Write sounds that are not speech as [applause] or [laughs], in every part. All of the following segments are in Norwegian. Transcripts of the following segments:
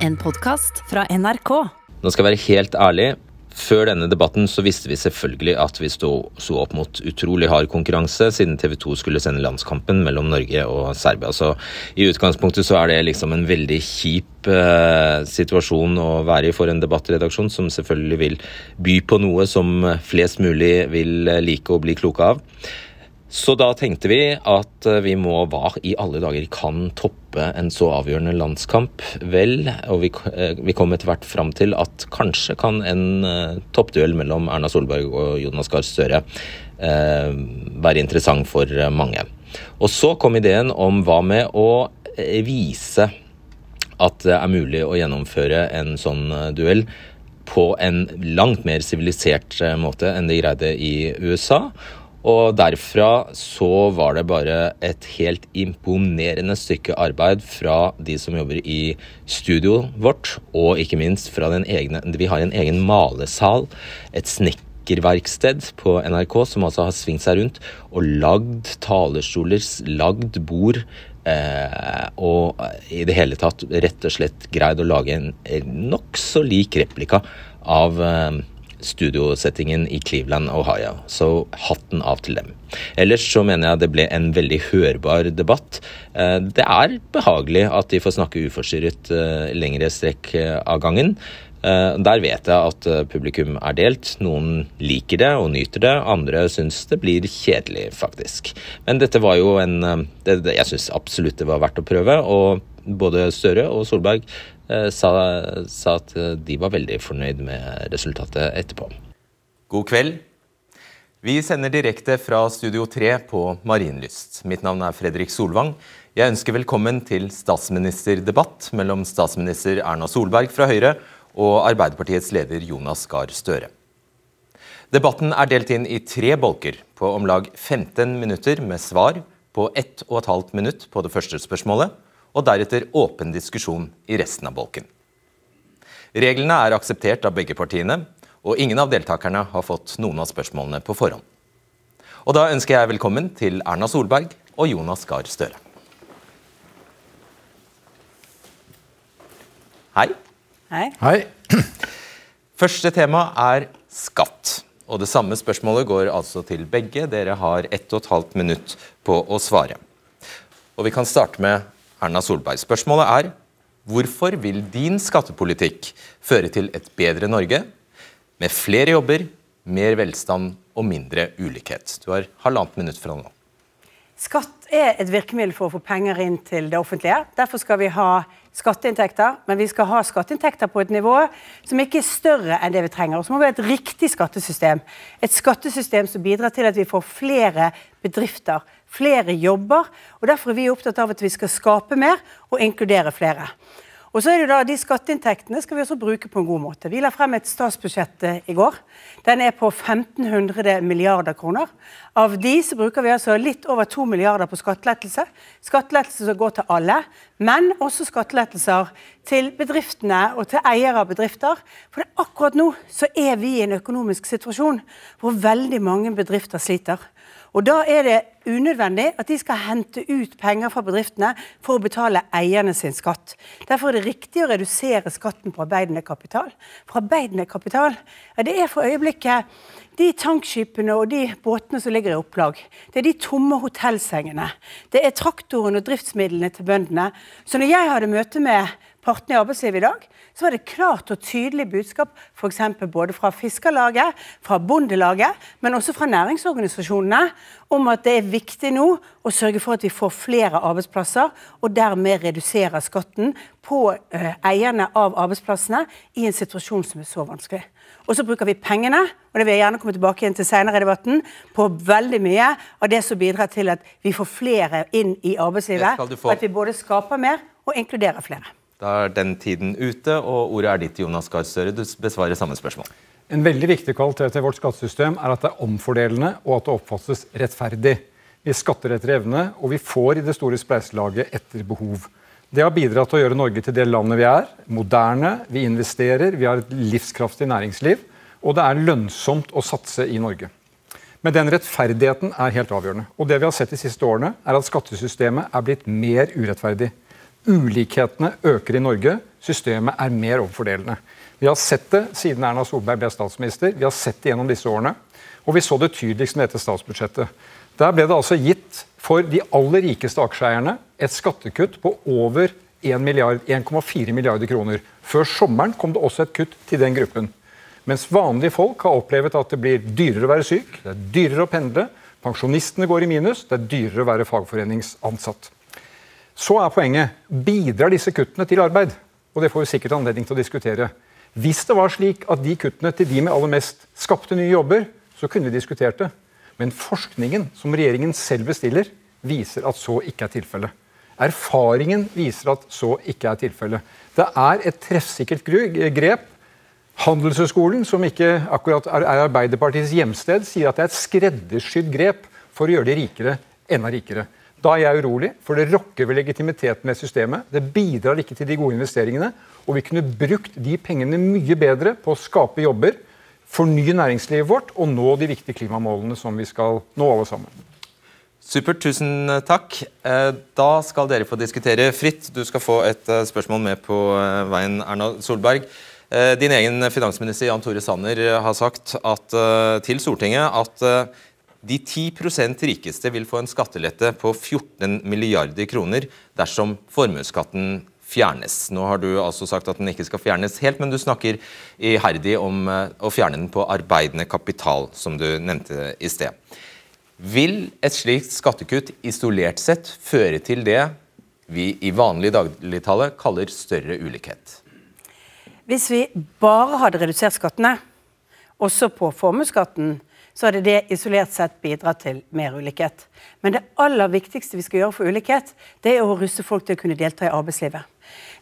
En podkast fra NRK. Nå skal jeg være helt ærlig. Før denne debatten så visste vi selvfølgelig at vi sto, opp mot utrolig hard konkurranse, siden TV 2 skulle sende landskampen mellom Norge og Serbia. Så i utgangspunktet så er det liksom en veldig kjip eh, situasjon å være i for en debattredaksjon, som selvfølgelig vil by på noe som flest mulig vil like å bli kloke av. Så da tenkte vi at eh, vi må Hva i alle dager kan toppe en så avgjørende landskamp? Vel, og vi, eh, vi kom etter hvert fram til at kanskje kan en uh, toppduell mellom Erna Solberg og Jonas Gahr Støre uh, være interessant for mange. Og så kom ideen om hva med å vise at det er mulig å gjennomføre en sånn duell på en langt mer sivilisert måte enn de greide i USA. Og derfra så var det bare et helt imponerende stykke arbeid fra de som jobber i studioet vårt, og ikke minst fra den egne Vi har en egen malesal, et snekkerverksted på NRK som altså har svingt seg rundt og lagd talerstoler, lagd bord. Eh, og i det hele tatt rett og slett greid å lage en nokså lik replika av eh, studiosettingen i Cleveland, Ohio. Så hatten av til dem. Ellers så mener jeg det ble en veldig hørbar debatt. Eh, det er behagelig at de får snakke uforstyrret eh, lengre strekk eh, av gangen. Der vet jeg at publikum er delt. Noen liker det og nyter det, andre syns det blir kjedelig, faktisk. Men dette var jo en Jeg syns absolutt det var verdt å prøve, og både Støre og Solberg Eh, sa, sa at de var veldig fornøyd med resultatet etterpå. God kveld. Vi sender direkte fra Studio 3 på Marienlyst. Mitt navn er Fredrik Solvang. Jeg ønsker velkommen til statsministerdebatt mellom statsminister Erna Solberg fra Høyre og Arbeiderpartiets leder Jonas Gahr Støre. Debatten er delt inn i tre bolker på om lag 15 minutter med svar på 1 12 minutt på det første spørsmålet og deretter åpen diskusjon i resten av bolken. Reglene er akseptert av begge partiene, og ingen av deltakerne har fått noen av spørsmålene på forhånd. Og Da ønsker jeg velkommen til Erna Solberg og Jonas Gahr Støre. Hei. Hei. Hei. Første tema er skatt. Og Det samme spørsmålet går altså til begge. Dere har ett og et halvt minutt på å svare. Og Vi kan starte med Erna Solberg. Spørsmålet er hvorfor vil din skattepolitikk føre til et bedre Norge med flere jobber, mer velstand og mindre ulikhet? Du har halvannet minutt fra nå. Skatt er et virkemiddel for å få penger inn til det offentlige. Derfor skal vi ha skatteinntekter, men vi skal ha skatteinntekter på et nivå som ikke er større enn det vi trenger. Og så må vi ha et riktig skattesystem. Et skattesystem som bidrar til at vi får flere bedrifter, flere jobber. og Derfor er vi opptatt av at vi skal skape mer og inkludere flere. Og så er det da, De skatteinntektene skal vi også bruke på en god måte. Vi la frem et statsbudsjett eh, i går. Den er på 1500 milliarder kroner. Av de så bruker vi altså litt over 2 milliarder på skattelettelse. Skattelettelser som går til alle, men også skattelettelser til bedriftene og til eiere av bedrifter. For akkurat nå så er vi i en økonomisk situasjon hvor veldig mange bedrifter sliter. Og Da er det unødvendig at de skal hente ut penger fra bedriftene for å betale eierne sin skatt. Derfor er det riktig å redusere skatten på arbeidende kapital. For arbeidende kapital ja, det er for øyeblikket de tankskipene og de båtene som ligger i opplag. Det er de tomme hotellsengene. Det er traktoren og driftsmidlene til bøndene. Så når jeg hadde møte med partene i arbeidslivet i dag, så var det klart og tydelig budskap for både fra Fiskarlaget, fra Bondelaget, men også fra næringsorganisasjonene om at det er viktig nå å sørge for at vi får flere arbeidsplasser, og dermed redusere skatten på uh, eierne av arbeidsplassene i en situasjon som er så vanskelig. Og så bruker vi pengene, og det vil jeg gjerne komme tilbake igjen til senere i debatten, på veldig mye av det som bidrar til at vi får flere inn i arbeidslivet. Og at vi både skaper mer og inkluderer flere. Da er den tiden ute, og ordet er ditt, Jonas Gahr Støre. Du besvarer samme spørsmål. En veldig viktig kvalitet i vårt skattesystem er at det er omfordelende og at det oppfattes rettferdig. Vi skatter etter evne, og vi får i det store spleiselaget etter behov. Det har bidratt til å gjøre Norge til det landet vi er. Moderne, vi investerer, vi har et livskraftig næringsliv. Og det er lønnsomt å satse i Norge. Men den rettferdigheten er helt avgjørende. Og det vi har sett de siste årene, er at skattesystemet er blitt mer urettferdig. Ulikhetene øker i Norge. systemet er mer omfordelende. Vi har sett det siden Erna Solberg ble statsminister. Vi har sett det gjennom disse årene. Og vi så det tydeligst med dette statsbudsjettet. Der ble det altså gitt for de aller rikeste aksjeeierne et skattekutt på over 1,4 milliard, milliarder kroner. Før sommeren kom det også et kutt til den gruppen. Mens vanlige folk har opplevd at det blir dyrere å være syk, det er dyrere å pendle, pensjonistene går i minus, det er dyrere å være fagforeningsansatt. Så er poenget bidrar disse kuttene til arbeid? Og det får vi sikkert anledning til å diskutere. Hvis det var slik at de kuttene til de med aller mest skapte nye jobber, så kunne vi diskutert det. Men forskningen som regjeringen selv bestiller, viser at så ikke er tilfellet. Erfaringen viser at så ikke er tilfellet. Det er et treffsikkert grep. Handelshøyskolen, som ikke akkurat er Arbeiderpartiets hjemsted, sier at det er et skreddersydd grep for å gjøre de rikere enda rikere. Da er jeg urolig, for det rokker ved legitimiteten med systemet. Det bidrar ikke til de gode investeringene. Og vi kunne brukt de pengene mye bedre på å skape jobber, fornye næringslivet vårt og nå de viktige klimamålene som vi skal nå alle sammen. Supert, tusen takk. Eh, da skal dere få diskutere fritt. Du skal få et eh, spørsmål med på eh, veien, Erna Solberg. Din egen finansminister Jan Tore Sanner har sagt at, til Stortinget at de 10 rikeste vil få en skattelette på 14 milliarder kroner dersom formuesskatten fjernes. Nå har du altså sagt at den ikke skal fjernes helt, men du snakker iherdig om eh, å fjerne den på arbeidende kapital, som du nevnte i sted. Vil et slikt skattekutt isolert sett føre til det vi i vanlig dagligtale kaller større ulikhet? Hvis vi bare hadde redusert skattene, også på formuesskatten, så hadde det isolert sett bidratt til mer ulikhet. Men det aller viktigste vi skal gjøre for ulikhet, det er å russe folk til å kunne delta i arbeidslivet.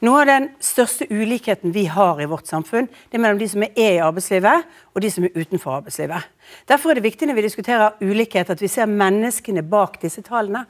Noe av den største ulikheten vi har i vårt samfunn, det er mellom de som er i arbeidslivet og de som er utenfor arbeidslivet. Derfor er det viktig når vi diskuterer ulikhet, at vi ser menneskene bak disse tallene.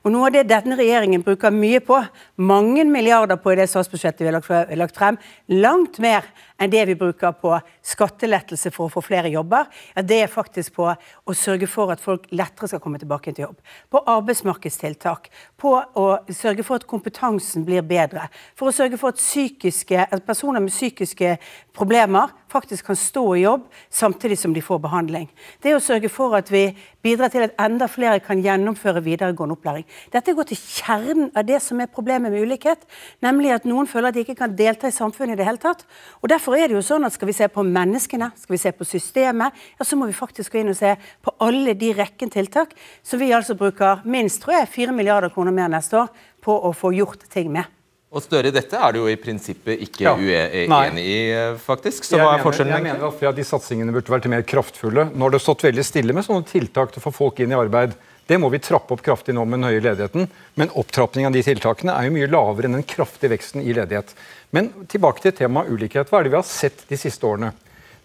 Og Noe av det denne regjeringen bruker mye på, mange milliarder på i det statsbudsjettet vi har lagt frem, langt mer enn det vi bruker på skattelettelse for å få flere jobber, ja, det er faktisk på å sørge for at folk lettere skal komme tilbake til jobb. På arbeidsmarkedstiltak. På å sørge for at kompetansen blir bedre. For å sørge for at, psykiske, at personer med psykiske problemer faktisk kan stå i jobb samtidig som de får behandling. Det er å sørge for at vi bidrar til at enda flere kan gjennomføre videregående opplæring. Dette går til kjernen av det som er problemet med ulikhet, nemlig at noen føler at de ikke kan delta i samfunnet i det hele tatt. Og derfor derfor er det jo sånn at Skal vi se på menneskene, skal vi se på systemet, ja, så må vi faktisk gå inn og se på alle de rekken tiltak som vi altså bruker minst tror jeg, 4 milliarder kroner mer neste år på å få gjort ting med. Og Støre, dette er du jo i prinsippet ikke ja. uenig i, faktisk. Så jeg hva er forskjellen? Jeg mener at flere av de satsingene burde vært mer kraftfulle. Nå har det stått veldig stille med sånne tiltak til å få folk inn i arbeid. Det må vi trappe opp kraftig nå med den høye ledigheten. Men opptrappingen av de tiltakene er jo mye lavere enn den kraftige veksten i ledighet. Men tilbake til temaet ulikhet. Hva er det vi har sett de siste årene?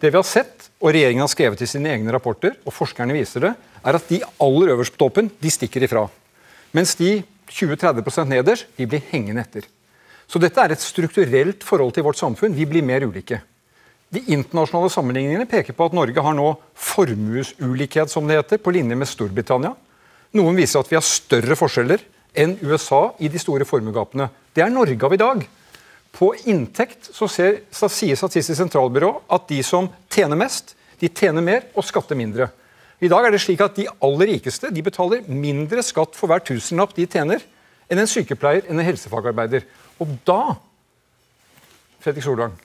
Det vi har sett, og regjeringen har skrevet i sine egne rapporter, og forskerne viser det, er at de aller øverst på toppen de stikker ifra. Mens de 20-30 nederst de blir hengende etter. Så dette er et strukturelt forhold til vårt samfunn. Vi blir mer ulike. De internasjonale sammenligningene peker på at Norge har nå formuesulikhet, som det heter, på linje med Storbritannia. Noen viser at vi har større forskjeller enn USA i de store formuegapene. Det er Norge av i dag. På inntekt så, ser, så sier Statistisk sentralbyrå at de som tjener mest, de tjener mer og skatter mindre. I dag er det slik at De aller rikeste de betaler mindre skatt for hver tusenlapp de tjener, enn en sykepleier enn en helsefagarbeider. Og da Fredrik Solvang,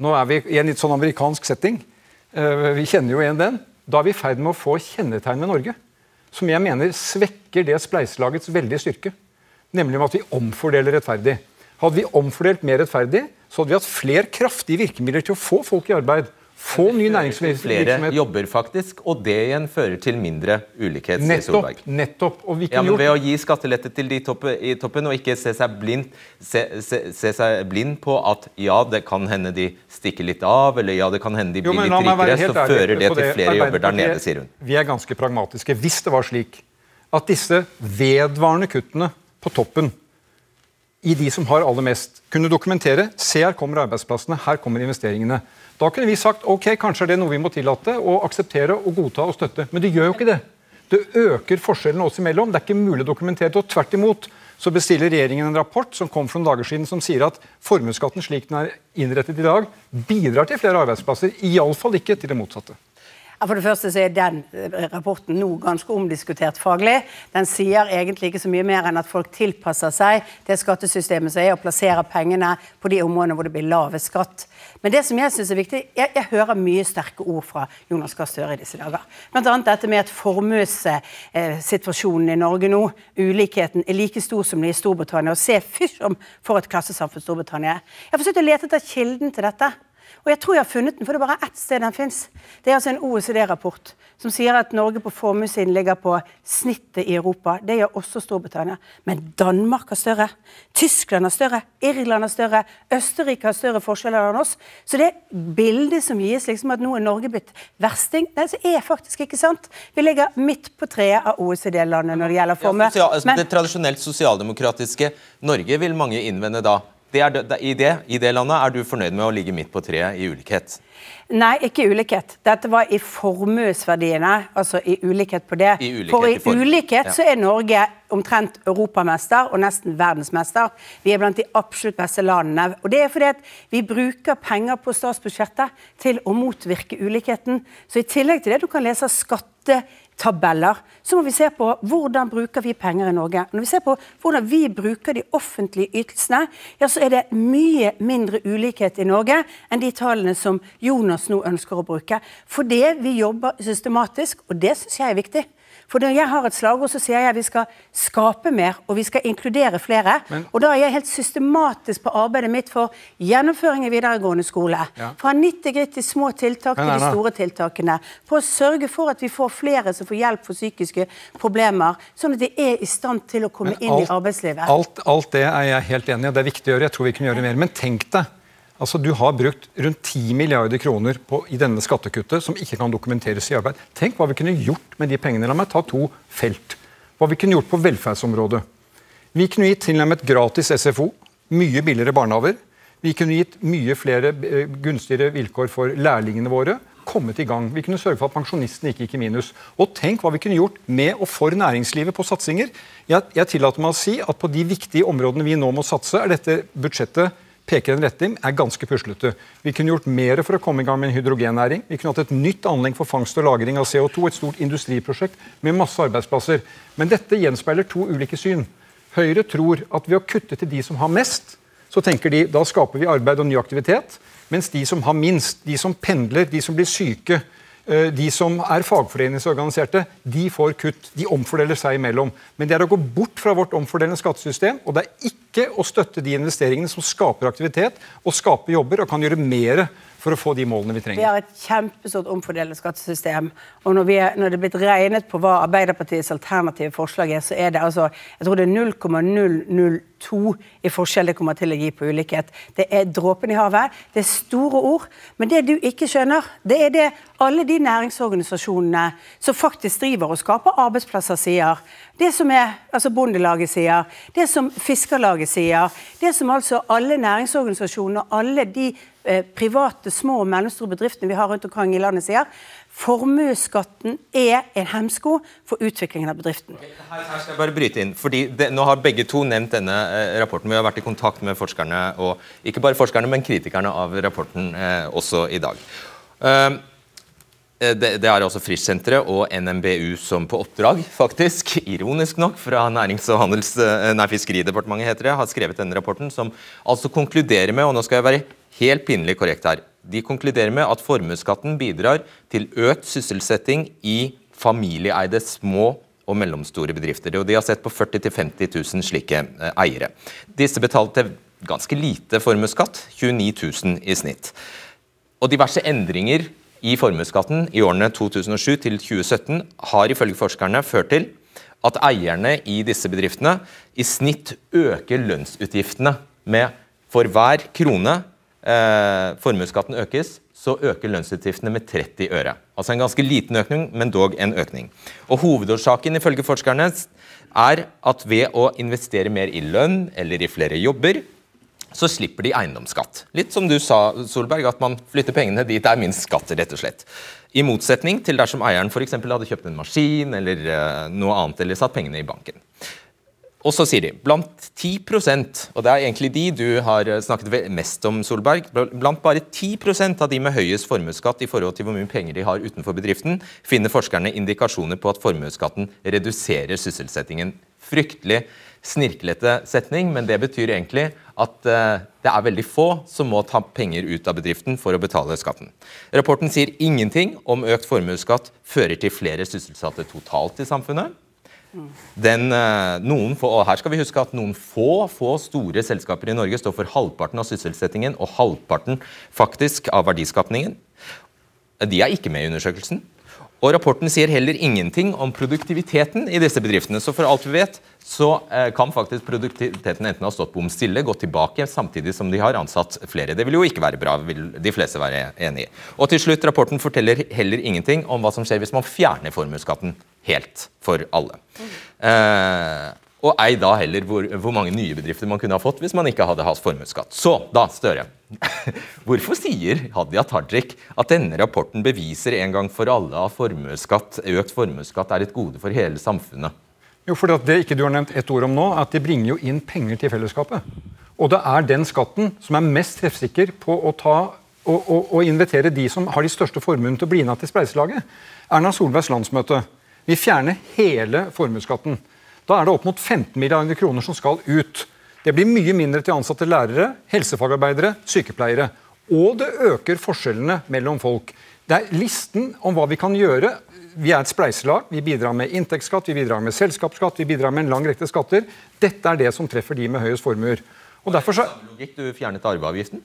nå er vi i en litt sånn amerikansk setting. Eh, vi kjenner jo igjen den. Da er vi i ferd med å få kjennetegn ved Norge som jeg mener svekker det spleiselagets veldige styrke. Nemlig med at vi omfordeler rettferdig. Hadde vi omfordelt mer rettferdig, så hadde vi hatt flere kraftige virkemidler til å få folk i arbeid. Få ny næringsvirksomhet. Flere jobber faktisk, og det igjen fører til mindre ulikhet. Nettopp. nettopp. ja, men Ved å gi skattelette til de toppe, i toppen, og ikke se seg, blind, se, se, se seg, blind, på at ja, det kan hende de stikker litt av, eller ja, det kan hende de blir jo, litt rikere, så fører det til flere jobber der nede, sier hun. Vi er ganske pragmatiske. Hvis det var slik at disse vedvarende kuttene på toppen i de som har aller mest, kunne dokumentere se her kommer arbeidsplassene, her kommer investeringene. Da kunne vi sagt ok, kanskje er det noe vi må tillate og akseptere og godta og støtte. Men det gjør jo ikke det. Det øker forskjellene oss imellom. Det er ikke mulig å dokumentere det. Og tvert imot så bestiller regjeringen en rapport som kom for noen dager siden som sier at formuesskatten slik den er innrettet i dag, bidrar til flere arbeidsplasser. Iallfall ikke til det motsatte. For det første så er den eh, rapporten nå ganske omdiskutert faglig. Den sier egentlig ikke så mye mer enn at folk tilpasser seg det skattesystemet som er, og plasserer pengene på de områdene hvor det blir lavest skatt. Men det som jeg synes er viktig, jeg, jeg hører mye sterke ord fra Jonas Gahr Støre i disse dager. Bl.a. dette med at formuessituasjonen i Norge nå, ulikheten, er like stor som den i Storbritannia. Og se fysj om for et klassesamfunn Storbritannia er. Jeg har forsøkt å lete etter kilden til dette. Og jeg tror jeg har funnet den, for det er bare ett sted den fins. Det er altså en OECD-rapport som sier at Norge på formuessiden ligger på snittet i Europa. Det gjør også Storbritannia. Men Danmark har større. Tyskland har større. Irland har større. Østerrike har større forskjeller enn oss. Så det bildet som gis liksom at nå er Norge blitt versting, det er faktisk ikke sant. Vi ligger midt på treet av OECD-landene når det gjelder formue. Ja, sosial, altså, det tradisjonelt sosialdemokratiske Norge vil mange innvende da det er, i, det, I det landet er du fornøyd med å ligge midt på treet i ulikhet? Nei, ikke ulikhet. Dette var i formuesverdiene. Altså i ulikhet på det. I ulikhet, For i, i ulikhet Ja. så er Norge omtrent europamester og nesten verdensmester. Vi er blant de absolutt beste landene. Og det er fordi at vi bruker penger på statsbudsjettet til å motvirke ulikheten. Så i tillegg til det du kan lese av skattetabeller, så må vi se på hvordan bruker vi penger i Norge. Når vi ser på hvordan vi bruker de offentlige ytelsene, ja, så er det mye mindre ulikhet i Norge enn de tallene som Jonas nå ønsker å bruke. Fordi vi jobber systematisk, og det syns jeg er viktig. For når jeg har et slagord, så sier jeg at vi skal skape mer, og vi skal inkludere flere. Men- og da er jeg helt systematisk på arbeidet mitt for gjennomføring i videregående skole. Ja. Fra 90 gritt til små tiltak til de store tiltakene. På å sørge for at vi får flere som får hjelp for psykiske problemer, sånn at de er i stand til å komme inn i arbeidslivet. Alt, alt det er jeg helt enig i, og det er viktig å gjøre. Jeg tror vi kunne gjøre mer. Men tenk deg, altså du har brukt rundt 10 milliarder kroner på, i denne skattekuttet som ikke kan dokumenteres i arbeid. Tenk hva vi kunne gjort med de pengene. La meg ta to felt. Hva vi kunne gjort på velferdsområdet. Vi kunne gitt tilnærmet gratis SFO, mye billigere barnehager. Vi kunne gitt mye flere eh, gunstigere vilkår for lærlingene våre. Kommet i gang. Vi kunne sørge for at pensjonistene ikke gikk i minus. Og tenk hva vi kunne gjort med og for næringslivet på satsinger. Jeg, jeg tillater meg å si at på de viktige områdene vi nå må satse, er dette budsjettet peker en retning, er ganske puslete. Vi kunne gjort mer for å komme i gang med en hydrogennæring. Vi kunne hatt et nytt anlegg for fangst og lagring av CO2, et stort industriprosjekt med masse arbeidsplasser. Men dette gjenspeiler to ulike syn. Høyre tror at ved å kutte til de som har mest, så tenker de da skaper vi arbeid og ny aktivitet. Mens de som har minst, de som pendler, de som blir syke, de som er fagforeningsorganiserte, de får kutt. De omfordeler seg imellom. Men det er å gå bort fra vårt omfordelende skattesystem, og det er ikke å støtte de investeringene som skaper aktivitet og skaper jobber og kan gjøre mer for å få de målene vi trenger? Vi har et kjempestort omfordelende skattesystem. Og når, er, når det er blitt regnet på hva Arbeiderpartiets alternative forslag er, så er det altså jeg tror det er 0,002 i forskjell det kommer til å gi på ulikhet. Det er dråpen i havet. Det er store ord. Men det du ikke skjønner, det er det alle de næringsorganisasjonene som faktisk driver og skaper arbeidsplasser, sier. Det som er, altså Bondelaget sier, det som Fiskarlaget sier, det som altså alle næringsorganisasjonene og alle de private små og mellomstore bedriftene vi har rundt omkring i landet sier, formuesskatten er en hemsko for utviklingen av bedriften. Her, her skal jeg bare bryte inn, fordi det, Nå har begge to nevnt denne eh, rapporten. Vi har vært i kontakt med forskerne, og ikke bare forskerne, men kritikerne av rapporten eh, også i dag. Eh, det, det er altså Frischsenteret og NMBU som på oppdrag, faktisk, ironisk nok, fra Nærings- og handels, eh, nei, Fiskeridepartementet heter det, har skrevet denne rapporten, som altså konkluderer med, og nå skal jeg være helt pinlig korrekt her, de konkluderer med at formuesskatten bidrar til økt sysselsetting i familieeide små og mellomstore bedrifter. Og de har sett på 40 000-50 000 slike eh, eiere. Disse betalte ganske lite formuesskatt, 29 000 i snitt. Og diverse endringer i formuesskatten i årene 2007 til 2017 har ifølge forskerne ført til at eierne i disse bedriftene i snitt øker lønnsutgiftene med for hver krone eh, formuesskatten økes, så øker lønnsutgiftene med 30 øre. Altså en ganske liten økning, men dog en økning. Og Hovedårsaken ifølge forskerne er at ved å investere mer i lønn eller i flere jobber, så slipper de eiendomsskatt. Litt som du sa, Solberg, at man flytter pengene dit det er minst skatt, rett og slett. I motsetning til dersom eieren f.eks. hadde kjøpt en maskin eller eh, noe annet, eller satt pengene i banken. Og så sier de blant 10% og det er egentlig de du har snakket mest om, Solberg, blant bare 10% av de med høyest formuesskatt i forhold til hvor mye penger de har utenfor bedriften, finner forskerne indikasjoner på at formuesskatten reduserer sysselsettingen. Fryktelig snirklete setning, men det betyr egentlig at uh, det er veldig få som må ta penger ut av bedriften for å betale skatten. Rapporten sier ingenting om økt formuesskatt fører til flere sysselsatte totalt i samfunnet. Den, uh, noen få, og her skal vi huske at noen få, få store selskaper i Norge står for halvparten av sysselsettingen og halvparten faktisk av verdiskapningen. De er ikke med i undersøkelsen. Og Rapporten sier heller ingenting om produktiviteten i disse bedriftene. Så for alt vi vet, så eh, kan faktisk produktiviteten enten ha stått bom stille, gått tilbake, samtidig som de har ansatt flere. Det vil jo ikke være bra, vil de fleste være enig i. Og til slutt, Rapporten forteller heller ingenting om hva som skjer hvis man fjerner formuesskatten helt for alle. Eh, og ei da heller hvor, hvor, mange nye bedrifter man kunne ha fått hvis man ikke hadde hatt formuesskatt. Så, da, Støre. [laughs] Hvorfor sier Hadia Tajik at denne rapporten beviser en gang for alle at formuesskatt, økt formuesskatt er et gode for hele samfunnet? Jo, for Det ikke du har nevnt ett ord om nå, at de bringer jo inn penger til fellesskapet. Og det er den skatten som er mest treffsikker på å ta og, og, og invitere de som har de største formuene til å bli med til spleiselaget. Erna Solbergs landsmøte. Vi fjerner hele formuesskatten. Da er det opp mot 15 milliarder kroner som skal ut. Det blir mye mindre til ansatte lærere, helsefagarbeidere, sykepleiere. Og det øker forskjellene mellom folk. Det er listen om hva vi kan gjøre. Vi er et spleiselag. Vi bidrar med inntektsskatt, vi bidrar med selskapsskatt, vi bidrar med en lang rekke skatter. Dette er det som treffer de med høyest formuer. Og derfor så... Gikk du fjernet arveavgiften?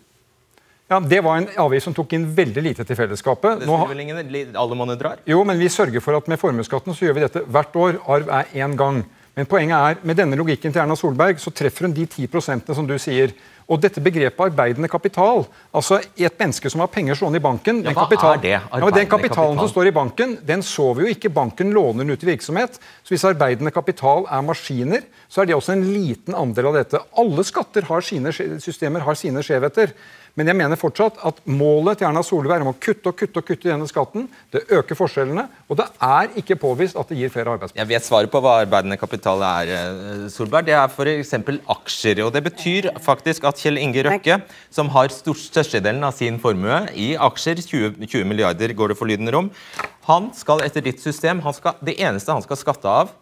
Ja, Det var en avgift som tok inn veldig lite til fellesskapet. Det vel ingen alle drar? Jo, men vi sørger for at med formuesskatten så gjør vi dette hvert år. Arv er én gang. Men poenget er, med denne logikken til Erna Solberg så treffer hun de 10 som du sier. Og dette begrepet arbeidende kapital, altså et menneske som har penger stående i banken ja, hva kapital, det? Ja, den kapitalen kapital. som står i banken, den så vi jo ikke. Banken låner den ut i virksomhet. Så hvis arbeidende kapital er maskiner, så er det også en liten andel av dette. Alle skatter har sine systemer har sine skjevheter. Men jeg mener fortsatt at målet til Erna Solberg om å kutte og kutte og kutte i denne skatten, det øker forskjellene, og det er ikke påvist at det gir flere arbeidsplasser. Jeg vet svaret på hva arbeidende kapital er, eh, Solberg. Det er f.eks. aksjer. og Det betyr faktisk at Kjell Inge Røkke, som har størstedelen av sin formue i aksjer, 20, 20 milliarder går det for om, han skal etter ditt system, skal, det eneste han skal skatte av,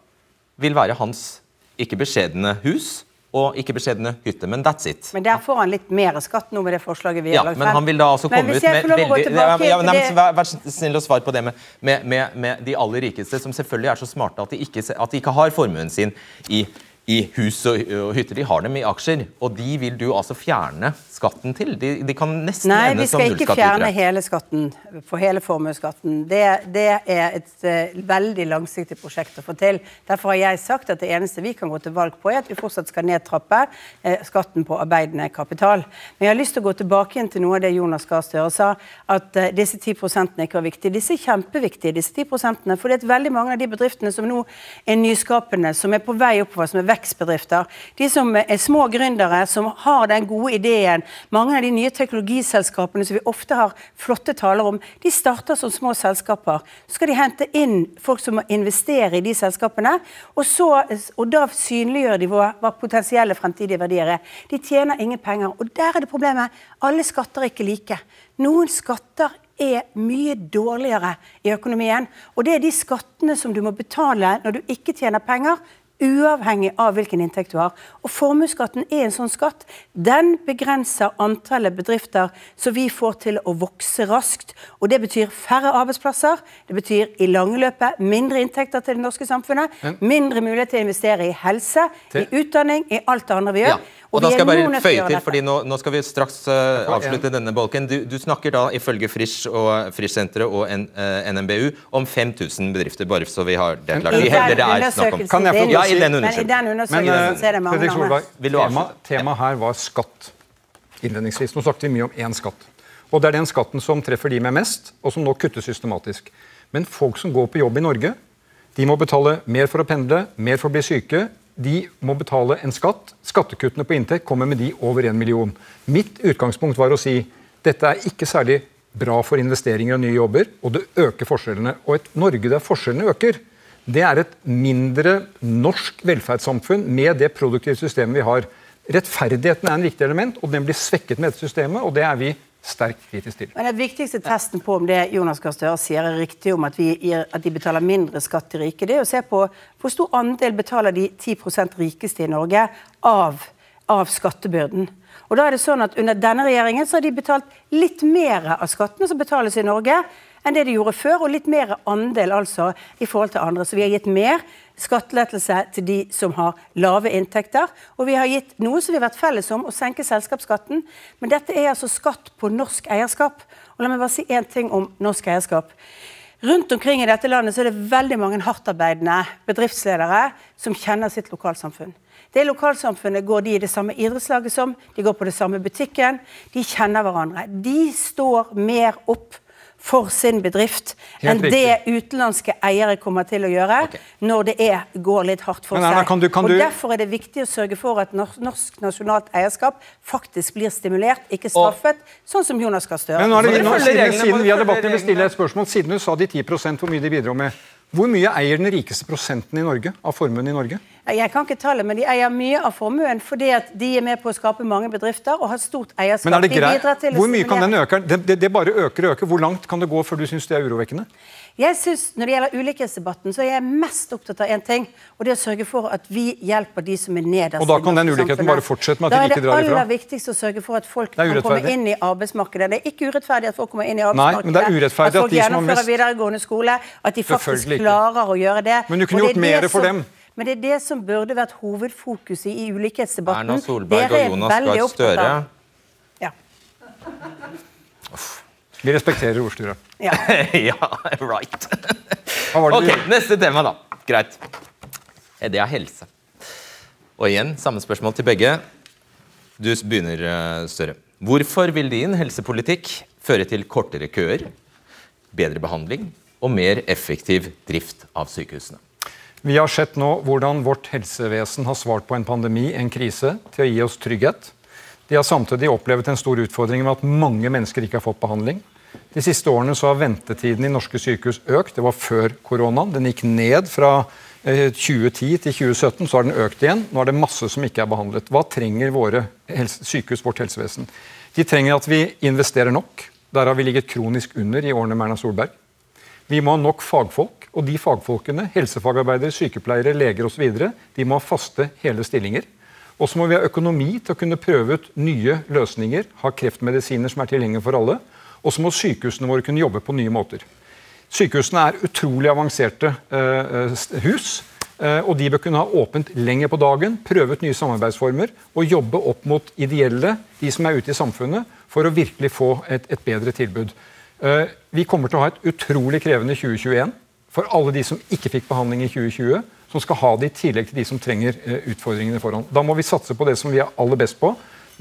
vil være hans ikke beskjedne hus og ikke beskjedne hytte. Men that's it. Men der får han litt mer skatt nå med det forslaget vi ja, har lagt frem. Men han vil da altså komme ut med veldig ja, nei, men, vær, vær snill og svare på det med, med, med, med, de aller rikeste, som selvfølgelig er så smarte at de ikke, at de ikke har formuen sin i i hus og, hytter. De har dem i aksjer. Og de vil du altså fjerne skatten til? De, de kan nesten Nei, ende som nullskattytere. Nei, vi skal ikke fjerne hele skatten på hele formuesskatten. Det, det, er et uh, veldig langsiktig prosjekt å få til. Derfor har jeg sagt at det eneste vi kan gå til valg på, er at vi fortsatt skal nedtrappe uh, skatten på arbeidende kapital. Men jeg har lyst til å gå tilbake igjen til noe av det Jonas Gahr Støre sa, at uh, disse 10 ikke var viktige. Disse er kjempeviktige, disse 10% for det er veldig mange av de bedriftene som nå er nyskapende, som er på vei oppover, som er vekstbedrifter. De som er små gründere, som har den gode ideen. Mange av de nye teknologiselskapene som vi ofte har flotte taler om, de starter som små selskaper. Så skal de hente inn folk som må investere i de selskapene, og, så, og da synliggjør de hva, hva potensielle fremtidige verdier er. De tjener ingen penger. Og der er det problemet. Alle skatter er ikke like. Noen skatter er mye dårligere i økonomien. Og det er de skattene som du må betale når du ikke tjener penger, uavhengig av hvilken inntekt du har. Og Formuesskatten er en sånn skatt. Den begrenser antallet bedrifter som vi får til å vokse raskt. Og Det betyr færre arbeidsplasser, det betyr i lange løpet mindre inntekter til det norske samfunnet, mindre mulighet til å investere i helse, i utdanning, i alt det andre vi gjør. Ja. Og, og da skal jeg bare føye til, fordi nå, nå, skal vi straks uh, avslutte denne bolken. Du, du, snakker da ifølge Frisch og Frisch-senteret og N, uh, eh, NMBU om 5000 bedrifter, bare så vi har det klart. Vi hevder det er snakk om. Kan jeg få ja, i den undersøkelsen. Men, uh, Fredrik Solberg, temaet tema her var skatt innledningsvis. Nå snakket vi mye om én skatt. Og det er den skatten som treffer de med mest, og som nå kuttes systematisk. Men folk som går på jobb i Norge, de må betale mer for å pendle, mer for å bli syke, de må betale en skatt. Skattekuttene på inntekt kommer med de over en million. Mitt utgangspunkt var å si dette er ikke særlig bra for investeringer og nye jobber, og det øker forskjellene. Og et Norge der forskjellene øker, Det er et mindre norsk velferdssamfunn med det produktive systemet vi har. Rettferdigheten er en viktig element, og den blir svekket med dette systemet. og det er vi sterkt kritisk til. Men Den viktigste testen på om det Jonas Gahr Støre sier er riktig om at, gir, at, de betaler mindre skatt til rike, det er å se på hvor stor andel betaler de 10% rikeste i Norge av, av skattebyrden. Og da er det sånn at Under denne regjeringen så har de betalt litt mer av skattene som betales i Norge, enn det de gjorde før, og litt mer andel altså i forhold til andre. Så vi har gitt mer skattelettelse til de som har lave inntekter. Og vi har gitt noe som vi har vært felles om, å senke selskapsskatten. Men dette er altså skatt på norsk eierskap. Og la meg bare si én ting om norsk eierskap. Rundt omkring i dette landet så er det veldig mange hardtarbeidende bedriftsledere som kjenner sitt lokalsamfunn. Det lokalsamfunnet går de i det samme idrettslaget som, de går på det samme butikken. De kjenner hverandre. De står mer opp for sin bedrift enn det utenlandske eiere kommer til å gjøre okay. når det er, går litt hardt for Anna, seg. Du, og du... Derfor er det viktig å sørge for at norsk nasjonalt eierskap faktisk blir stimulert, ikke straffet, og... sånn som Jonas Gahr Støre. Men nå er det, nå, siden, siden vi har debatten, vil stille et spørsmål. Siden du sa de 10 hvor mye de bidro med. Hvor mye eier den rikeste prosenten i Norge, av formuen i Norge? Jeg kan ikke tallet, men de eier mye av formuen fordi at de er med på å skape mange bedrifter og har stort eierskap. Men er det greit? Hvor mye kan den øke? Det, det, det, bare øker og øker. Hvor langt kan det gå før du syns det er urovekkende? Jeg synes, Når det gjelder ulikhetsdebatten, så er jeg mest opptatt av én ting. Og det er å sørge for at vi hjelper de som er nederst. Og da kan den ulikheten bare fortsette med at de ikke drar ifra? Da er det aller viktigste å sørge for at folk kan komme inn i arbeidsmarkedet. Det er ikke urettferdig at folk kommer inn i arbeidsmarkedet. Nei, men det er urettferdig at, folk de gjennomfører mest... videregående skole. At de faktisk klarer å gjøre det. Men du kunne gjort mer for dem. Men det er det som burde vært hovedfokuset i ulikhetsdebatten. Erna Solberg og Jonas Gahr Støre. Ja. Vi respekterer ordstyret. Ja. [laughs] ja, right. ok, Neste tema, da. Greit. Det er helse. Og igjen, samme spørsmål til begge. Du begynner, eh, Støre. Hvorfor vil din helsepolitikk føre til kortere køer, bedre behandling og mer effektiv drift av sykehusene? Vi har sett nå hvordan vårt helsevesen har svart på en pandemi, en krise, til å gi oss trygghet. De har samtidig opplevd en stor utfordring med at mange mennesker ikke har fått behandling. De siste årene så har ventetiden i norske sykehus økt. Det var før koronaen. Den gikk ned fra 2010 eh, til 2017, så har den økt igjen. Nå er det masse som ikke er behandlet. Hva trenger våre sykehus, vårt helsevesen? De trenger at vi investerer nok. Der har vi ligget kronisk under i årene med Erna Solberg. Vi må ha nok fagfolk, og de fagfolkene, helsefagarbeidere, sykepleiere, leger osv., de må ha faste, hele stillinger. Og så må vi ha økonomi til å kunne prøve ut nye løsninger, ha kreftmedisiner som er tilgjengelige for alle. Og så må sykehusene våre kunne jobbe på nye måter. Sykehusene er utrolig avanserte eh, hus. Eh, og de bør kunne ha åpent lenger på dagen, prøve ut nye samarbeidsformer og jobbe opp mot ideelle, de som er ute i samfunnet, for å virkelig få et, et bedre tilbud. Uh, vi kommer til å ha et utrolig krevende 2021 for alle de som ikke fikk behandling i 2020, som skal ha det i tillegg til de som trenger utfordringene foran. Da må vi satse på det som vi er aller best på,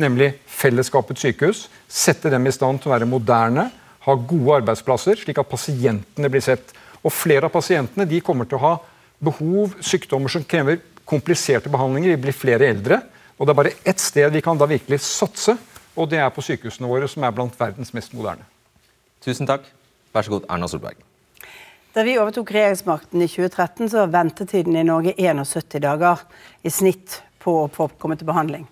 nemlig fellesskapets sykehus. Sette dem i stand til å være moderne, ha gode arbeidsplasser, slik at pasientene blir sett. Og Flere av pasientene de kommer til å ha behov, sykdommer som krever kompliserte behandlinger. Vi blir flere eldre. og Det er bare ett sted vi kan da virkelig satse, og det er på sykehusene våre, som er blant verdens mest moderne. Tusen takk. Vær så god, Erna Solberg. Da vi overtok regjeringsmakten i 2013, så var ventetiden i Norge 71 dager i snitt på å komme til behandling.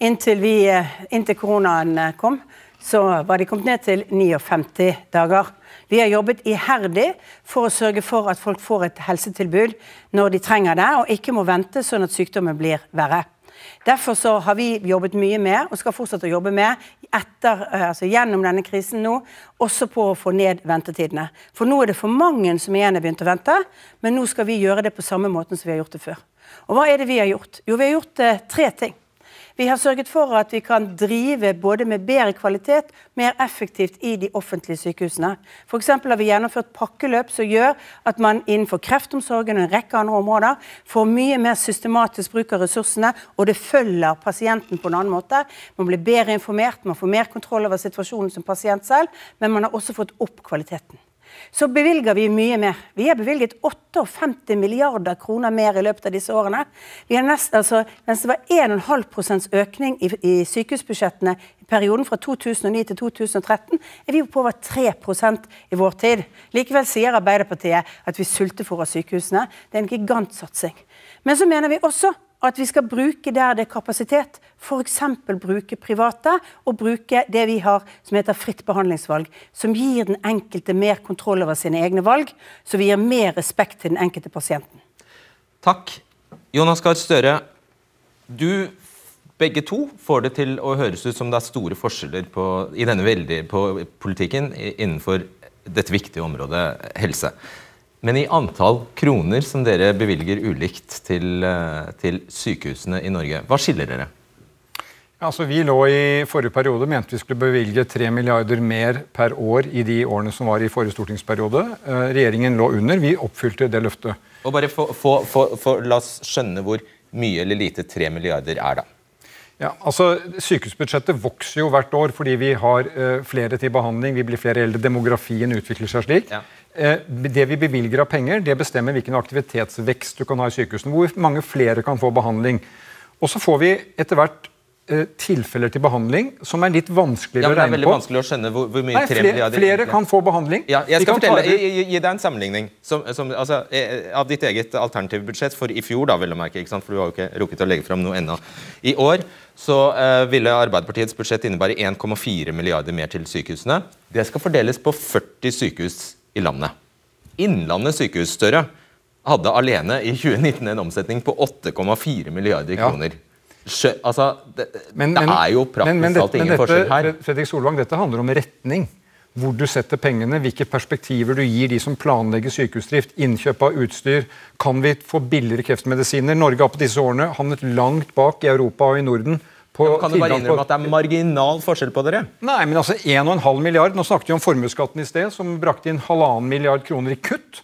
Inntil, vi, eh, inntil koronaen eh, kom, så var de kommet ned til 59 dager. Vi har jobbet iherdig for å sørge for at folk får et helsetilbud når de trenger det, og ikke må vente sånn at sykdommen blir verre. Derfor så har vi jobbet mye med, og skal fortsette å jobbe med, etter, eh, altså gjennom denne krisen nå, også på å få ned ventetidene. For nå er det for mange som igjen har begynt å vente, men nå skal vi gjøre det på samme måten som vi har gjort det før. Og hva er det vi har gjort? Jo, vi har gjort eh, tre ting. Vi har sørget for at vi kan drive både med bedre kvalitet, mer effektivt i de offentlige sykehusene. F.eks. har vi gjennomført pakkeløp som gjør at man innenfor kreftomsorgen og en rekke andre områder får mye mer systematisk bruk av ressursene, og det følger pasienten på en annen måte. Man blir bedre informert, man får mer kontroll over situasjonen som pasient selv, men man har også fått opp kvaliteten. Så bevilger vi mye mer. Vi har bevilget 58 milliarder kroner mer i løpet av disse årene. Vi har nest, altså, mens det var 1,5 økning i, i sykehusbudsjettene i perioden fra 2009 til 2013, er vi på over 3% i vår tid. Likevel sier Arbeiderpartiet at vi sultefòrer sykehusene. Det er en gigantsatsing. Men så mener vi også at vi skal bruke der det er kapasitet, f.eks. bruke private, og bruke det vi har som heter fritt behandlingsvalg, som gir den enkelte mer kontroll over sine egne valg, så vi gir mer respekt til den enkelte pasienten. Takk. Jonas Gahr Støre, du begge to får det til å høres ut som det er store forskjeller på, i denne veldig, på politikken innenfor dette viktige området helse. Men i antall kroner som dere bevilger ulikt til, eh, til sykehusene i Norge, hva skiller dere? Altså, vi lå i forrige periode mente vi skulle bevilge 3 milliarder mer per år i de årene som var i forrige stortingsperiode. Eh, regjeringen lå under. Vi oppfylte det løftet. Og bare for, for, for, for, La oss skjønne hvor mye eller lite 3 milliarder er, da. Ja, altså Sykehusbudsjettet vokser jo hvert år fordi vi har uh, flere til behandling. Vi blir flere eldre. Demografien utvikler seg slik. Ja. Eh, det vi bevilger av penger, det bestemmer hvilken aktivitetsvekst du kan ha i sykehusene. Hvor mange flere kan få behandling. Og så får vi etter hvert eh, tilfeller til behandling som er litt vanskeligere ja, å regne på. Det er veldig vanskelig å skjønne hvor, hvor mye Nei, flere, flere, kan få behandling. Ja, jeg skal fortelle, gi, gi, deg en sammenligning som, som, altså, eh, av ditt eget alternative budsjett for i fjor. da, vil jeg merke, for Du har jo ikke rukket å legge fram noe ennå. I år så uh, ville Arbeiderpartiets budsjett innebære 1,4 milliarder mer til sykehusene. Det skal fordeles på 40 sykehus i landet. Innlandet sykehus Støre, hadde alene i [laughs] 2019 en omsetning på 8,4 milliarder kroner. Ja. Altså, det, men, det, er jo praktisk talt ingen dette, forskjell her. Fredrik Solvang, dette handler om retning. Hvor du setter pengene, hvilke perspektiver du gir de som planlegger sykehusdrift, innkjøp av utstyr. Kan vi få billigere kreftmedisiner? Norge har på disse årene havnet langt bak i Europa og i Norden ja, kan du bare innrømme at det er marginal forskjell på dere? Nei, men altså 1,5 milliard, Nå snakket vi om formuesskatten i sted, som brakte inn halvannen milliard kroner i kutt.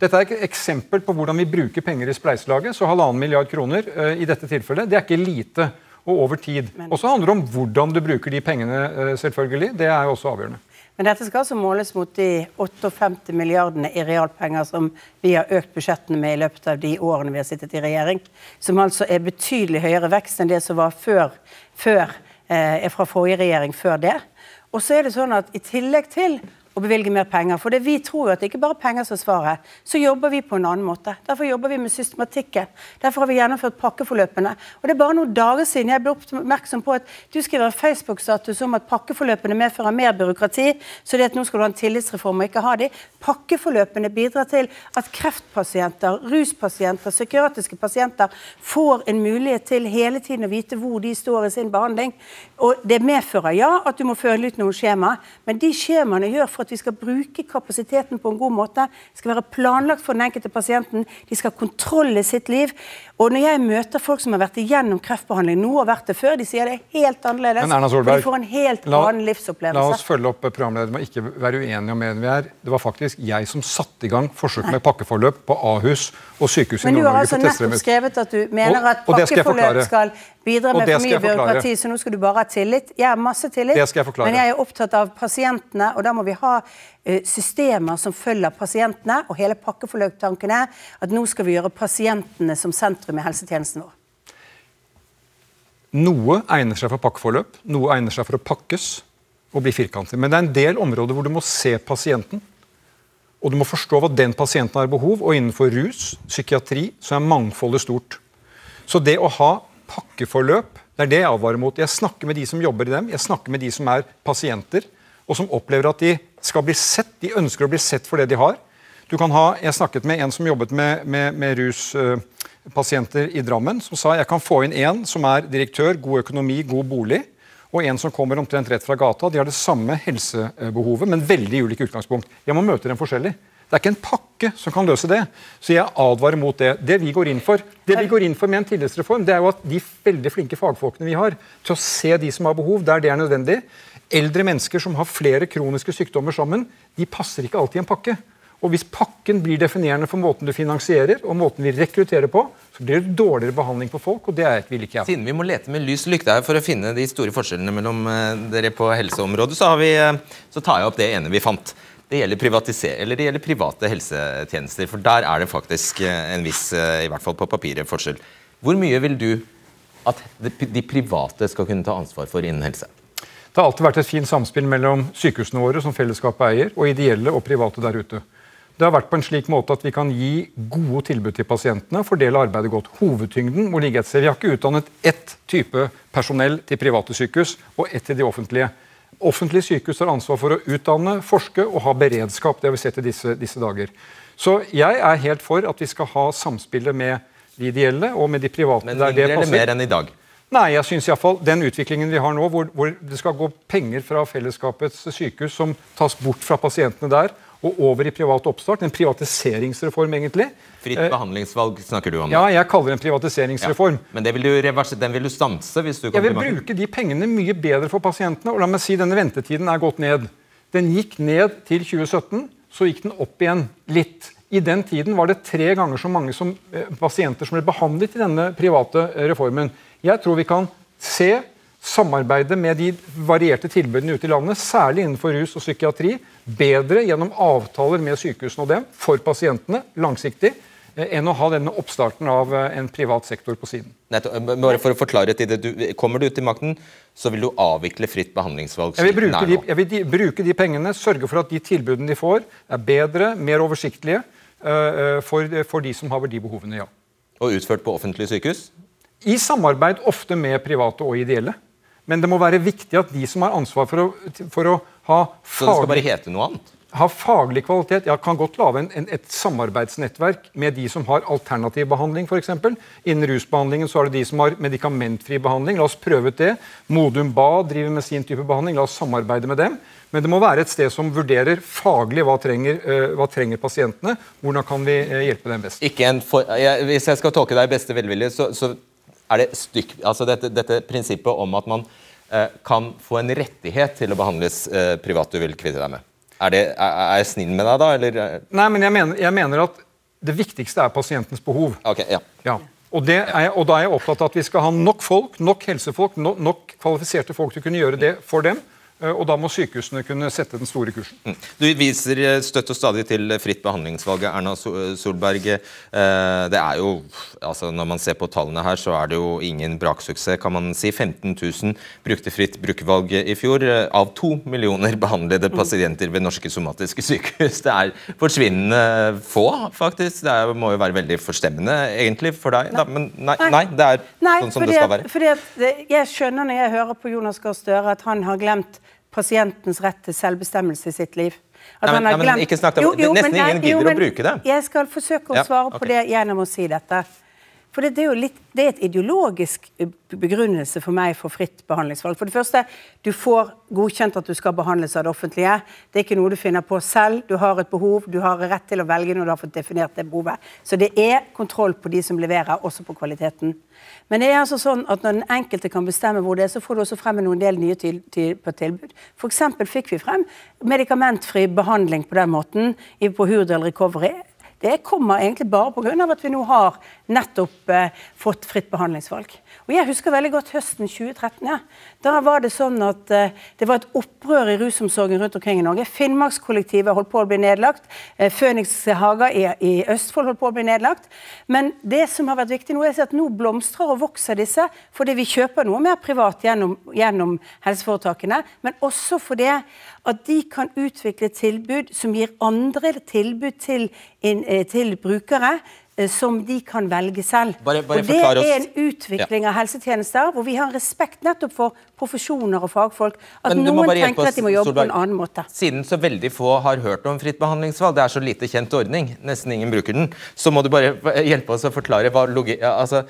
Dette er et eksempel på hvordan vi bruker penger i spleiselaget. Så halvannen milliard kroner uh, i dette tilfellet, det er ikke lite og over tid. Og så handler det om hvordan du bruker de pengene, uh, selvfølgelig. Det er jo også avgjørende. Men dette skal altså måles mot de 58 milliardene i realpenger som vi har økt budsjettene med i løpet av de årene vi har sittet i regjering. Som altså er betydelig høyere vekst enn det som var før, før eh, fra forrige regjering før det. Og så er det sånn at i tillegg til å bevilge mer penger. For det vi tror jo at det ikke bare er penger som er svaret. Så jobber vi på en annen måte. Derfor jobber vi med systematikken. Derfor har vi gjennomført pakkeforløpene. Og det er bare noen dager siden jeg ble oppmerksom på at du skriver en Facebook-status om at pakkeforløpene medfører mer byråkrati, så det at nå skal du ha en tillitsreform og ikke ha de. Pakkeforløpene bidrar til at kreftpasienter, ruspasienter, psykiatriske pasienter får en mulighet til hele tiden å vite hvor de står i sin behandling. Og det medfører ja at du må følge ut noen skjema, men de skjemaene gjør for at vi skal bruke kapasiteten på en god måte. Det skal være planlagt for den enkelte pasienten. De skal ha kontroll i sitt liv. Og når jeg møter folk som har vært igjennom kreftbehandling, nå og vært det før, de sier det er helt annerledes. Men Erna Solberg, de får en helt la, annen livsopplevelse. La oss følge opp programleder med ikke være uenige om en vi er. Det var faktisk jeg som satte i gang forsøk med pakkeforløp på Ahus og sykehus i Nord-Norge. Men du har altså nettopp skrevet at du mener at pakkeforløp skal bidra med for mye byråkrati, så nå skal du bare ha tillit. Jeg har masse tillit, jeg men jeg er opptatt av pasientene, og da må vi ha uh, systemer som følger pasientene. Og hele pakkeforløptanken er at nå skal vi gjøre pasientene som sentrum i helsetjenesten vår. Noe egner seg for pakkeforløp, noe egner seg for å pakkes og bli firkantet. Men det er en del områder hvor du må se pasienten. Og du må forstå hva den pasienten har behov, og innenfor rus, psykiatri, så er mangfoldet stort. Så det å ha pakkeforløp. Det er det jeg advarer mot. Jeg snakker med de som jobber i dem, jeg snakker med de som er pasienter, og som opplever at de skal bli sett. De ønsker å bli sett for det de har. Du kan ha, Jeg snakket med en som jobbet med, med, med ruspasienter i Drammen, som sa jeg kan få inn en som er direktør, god økonomi, god bolig, og en som kommer omtrent rett fra gata. De har det samme helsebehovet, men veldig ulike utgangspunkt. Jeg må møte dem forskjellig. Det er ikke en pakke som kan løse det. Så jeg advarer mot det. Det vi går inn for det vi går inn for med en tillitsreform, det er jo at de veldig flinke fagfolkene vi har, til å se de som har behov der det er nødvendig Eldre mennesker som har flere kroniske sykdommer sammen, de passer ikke alltid i en pakke. Og Hvis pakken blir definerende for måten du finansierer og måten vi rekrutterer på, så blir det dårligere behandling på folk, og det vil ikke jeg. Siden vi må lete med lys lykte her for å finne de store forskjellene mellom uh, dere på helseområdet, så, vi, uh, så tar jeg opp det ene vi fant. Det gjelder, det gjelder private helsetjenester. For der er det faktisk eh, en viss, eh, i hvert fall på papiret, forskjell. Hvor mye vil du at de private skal kunne ta ansvar for innen helse? Det har alltid vært et fint samspill mellom sykehusene våre, som fellesskapet eier, og ideelle og private der ute. Det har vært på en slik måte at vi kan gi gode tilbud til pasientene, fordele arbeidet godt. Hovedtyngden må ligge et sted. Vi har ikke utdannet ett type personell til private sykehus og ett til de offentlige. Offentlige sykehus har ansvar for å utdanne, forske og ha beredskap. Det har vi sett i disse, disse dager. Så jeg er helt for at vi skal ha samspillet med de ideelle og med de private. Men mindre eller mer enn i dag? Nei, jeg synes i fall Den utviklingen vi har nå, hvor, hvor, det skal gå penger fra fellesskapets sykehus som tas bort fra pasientene der, og over i privat oppstart. En privatiseringsreform, egentlig. Fritt eh, behandlingsvalg snakker du om? Ja, jeg kaller det en privatiseringsreform. Ja, men vil reverse, den vil du stanse? hvis du kommer Jeg vil bruke de pengene mye bedre for pasientene. og la meg si Denne ventetiden er gått ned. Den gikk ned til 2017, så gikk den opp igjen litt. I den tiden var det tre ganger så mange som, eh, pasienter som ble behandlet i denne private eh, reformen. Jeg tror vi kan se samarbeidet med de varierte tilbudene ute i landet, særlig innenfor rus og psykiatri, bedre gjennom avtaler med sykehusene og dem for pasientene langsiktig, eh, enn å ha denne oppstarten av eh, en privat sektor på siden. Bare for å forklare til det, du, Kommer du til makten, så vil du avvikle fritt behandlingsvalg? Jeg vil, bruke de, jeg vil de, bruke de pengene, sørge for at de tilbudene de får, er bedre, mer oversiktlige uh, for, for de som har de behovene, ja. Og utført på offentlige sykehus? I samarbeid ofte med private og ideelle. Men det må være viktig at de som har ansvar for å, for å ha faglig, Så det skal bare hete noe annet? Ha faglig kvalitet. Jeg kan godt lage et samarbeidsnettverk med de som har alternativ behandling, f.eks. Innen rusbehandlingen så er det de som har medikamentfri behandling. La oss prøve ut det. Modum Bad driver med sin type behandling. La oss samarbeide med dem. Men det må være et sted som vurderer faglig hva trenger, uh, hva trenger pasientene. Hvordan kan vi uh, hjelpe dem best. For, jeg, hvis jeg skal tolke deg i beste velvilje, så, så er det stykk, altså dette, dette, prinsippet om at man eh, kan få en rettighet til å behandles eh, privat du vil kvitte deg med. Er, det, er, jeg snill med deg da, eller? Nei, men jeg mener, jeg mener at det viktigste er pasientens behov. Okay, ja. ja. Og, er, og, da er jeg opptatt av at vi skal ha nok folk, nok helsefolk, nok, nok kvalifiserte folk til å kunne gjøre det for dem. Eh, og da må sykehusene kunne sette den store kursen. Mm. Du viser eh, støtt og stadig til fritt behandlingsvalget, Erna Solberg. Eh, det er jo, altså Når man ser på tallene her, så er det jo ingen braksuksess, kan man si. 15 000 brukte fritt brukervalg i fjor, av to millioner behandlede mm. pasienter ved norske somatiske sykehus. Det er forsvinnende få, faktisk. Det er, må jo være veldig forstemmende egentlig for deg. Da. Men nei, nei, det er nei, sånn som det skal være. Fordi at, jeg skjønner når jeg hører på Jonas Gahr Støre at han har glemt pasientens rett til selvbestemmelse i sitt liv. Nei, men, nei, men, ikke snakk om, jo, jo, Nesten ingen gidder å bruke det. Jeg skal forsøke å svare ja, okay. på det gjennom å si dette. For det, det, er jo litt, det er et ideologisk begrunnelse for meg for fritt behandlingsvalg. For det første, du får godkjent at du skal behandles av det offentlige. Det er ikke noe du finner på selv. Du har et behov, du har rett til å velge når du har fått definert det behovet. Så det er kontroll på de som leverer, også på kvaliteten. Men det er altså sånn at når den enkelte kan bestemme hvor det er, så får du også frem en del nye til, til, på tilbud. F.eks. fikk vi frem medikamentfri behandling på den måten på Hurdal Recovery. Det kommer egentlig bare pga. at vi nå har nettopp eh, fått fritt behandlingsvalg. Og Jeg husker veldig godt høsten 2013. Ja. Da var det sånn at eh, det var et opprør i rusomsorgen rundt omkring i Norge. Finnmarkskollektivet holdt på å bli nedlagt. Eh, Føniks Haga i, i, Østfold holdt på å bli nedlagt. Men det som har vært viktig nå, er at nå blomstrer og vokser disse fordi vi kjøper noe mer privat gjennom, gjennom helseforetakene, men også fordi at de kan utvikle tilbud som gir andre tilbud til, eh, til brukere eh, som de kan velge selv. Bare, bare og Det er en utvikling av helsetjenester hvor vi har respekt nettopp for profesjoner og fagfolk. At noen tenker at de må jobbe Solberg, på en annen måte. Siden så veldig få har hørt om fritt behandlingsvalg, det er så lite kjent ordning, nesten ingen bruker den, så må du bare hjelpe oss å forklare hva logi... Altså,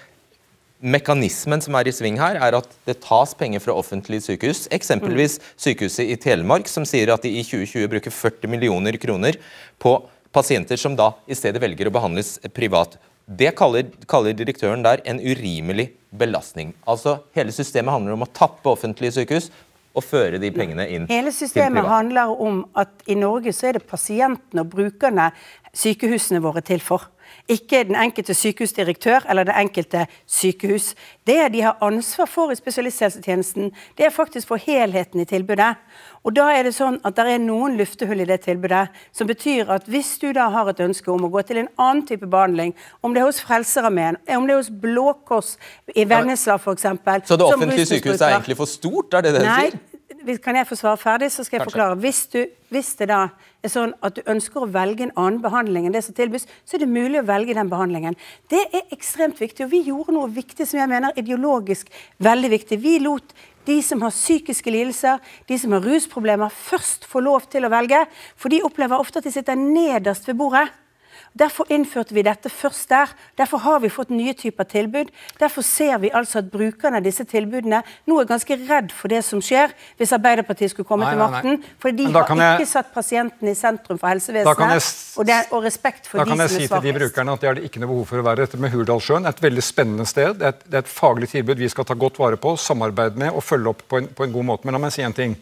Mekanismen som er i sving her, er at det tas penger fra offentlige sykehus. Eksempelvis sykehuset i Telemark, som sier at de i 2020 bruker 40 millioner kroner på pasienter som da i stedet velger å behandles privat. Det kaller, kaller direktøren der en urimelig belastning. Altså Hele systemet handler om å tappe offentlige sykehus og føre de pengene inn Hele systemet handler om at i Norge så er det pasientene og brukerne sykehusene våre til for. Ikke den enkelte sykehusdirektør eller det enkelte sykehus. Det de har ansvar for i spesialisthelsetjenesten, det er faktisk for helheten i tilbudet. Og da er det sånn at det er noen luftehull i det tilbudet, som betyr at hvis du da har et ønske om å gå til en annen type behandling, om det er hos Frelserarmeen, om det er hos Blå Kors i Vennesla f.eks. Så det offentlige sykehuset er egentlig for stort, er det det du sier? Nei, kan jeg få svare ferdig, så skal jeg Kanskje. forklare. Hvis, du, hvis, det da er sånn at du ønsker å velge en annen behandling enn det som tilbys, så er det mulig å velge den behandlingen. Det er ekstremt viktig, og vi gjorde noe viktig som jeg mener ideologisk veldig viktig. Vi lot de som har psykiske lidelser, de som har rusproblemer, først få lov til å velge. For de opplever ofte at de sitter nederst ved bordet. Derfor innførte vi dette først der. Derfor har vi fått nye typer tilbud. Derfor ser vi altså at brukerne av disse tilbudene nå er ganske redd for det som skjer hvis Arbeiderpartiet skulle komme nei, til makten. For de har ikke jeg, satt pasienten i sentrum for helsevesenet jeg, og, det, og, respekt for de som er svakest. Da kan jeg si til de brukerne at det har det ikke noe behov for å være. Dette med Hurdalssjøen et veldig spennende sted. Det er, et, det er, et, faglig tilbud vi skal ta godt vare på, samarbeide med og følge opp på en, på en god måte. Men la meg si en ting.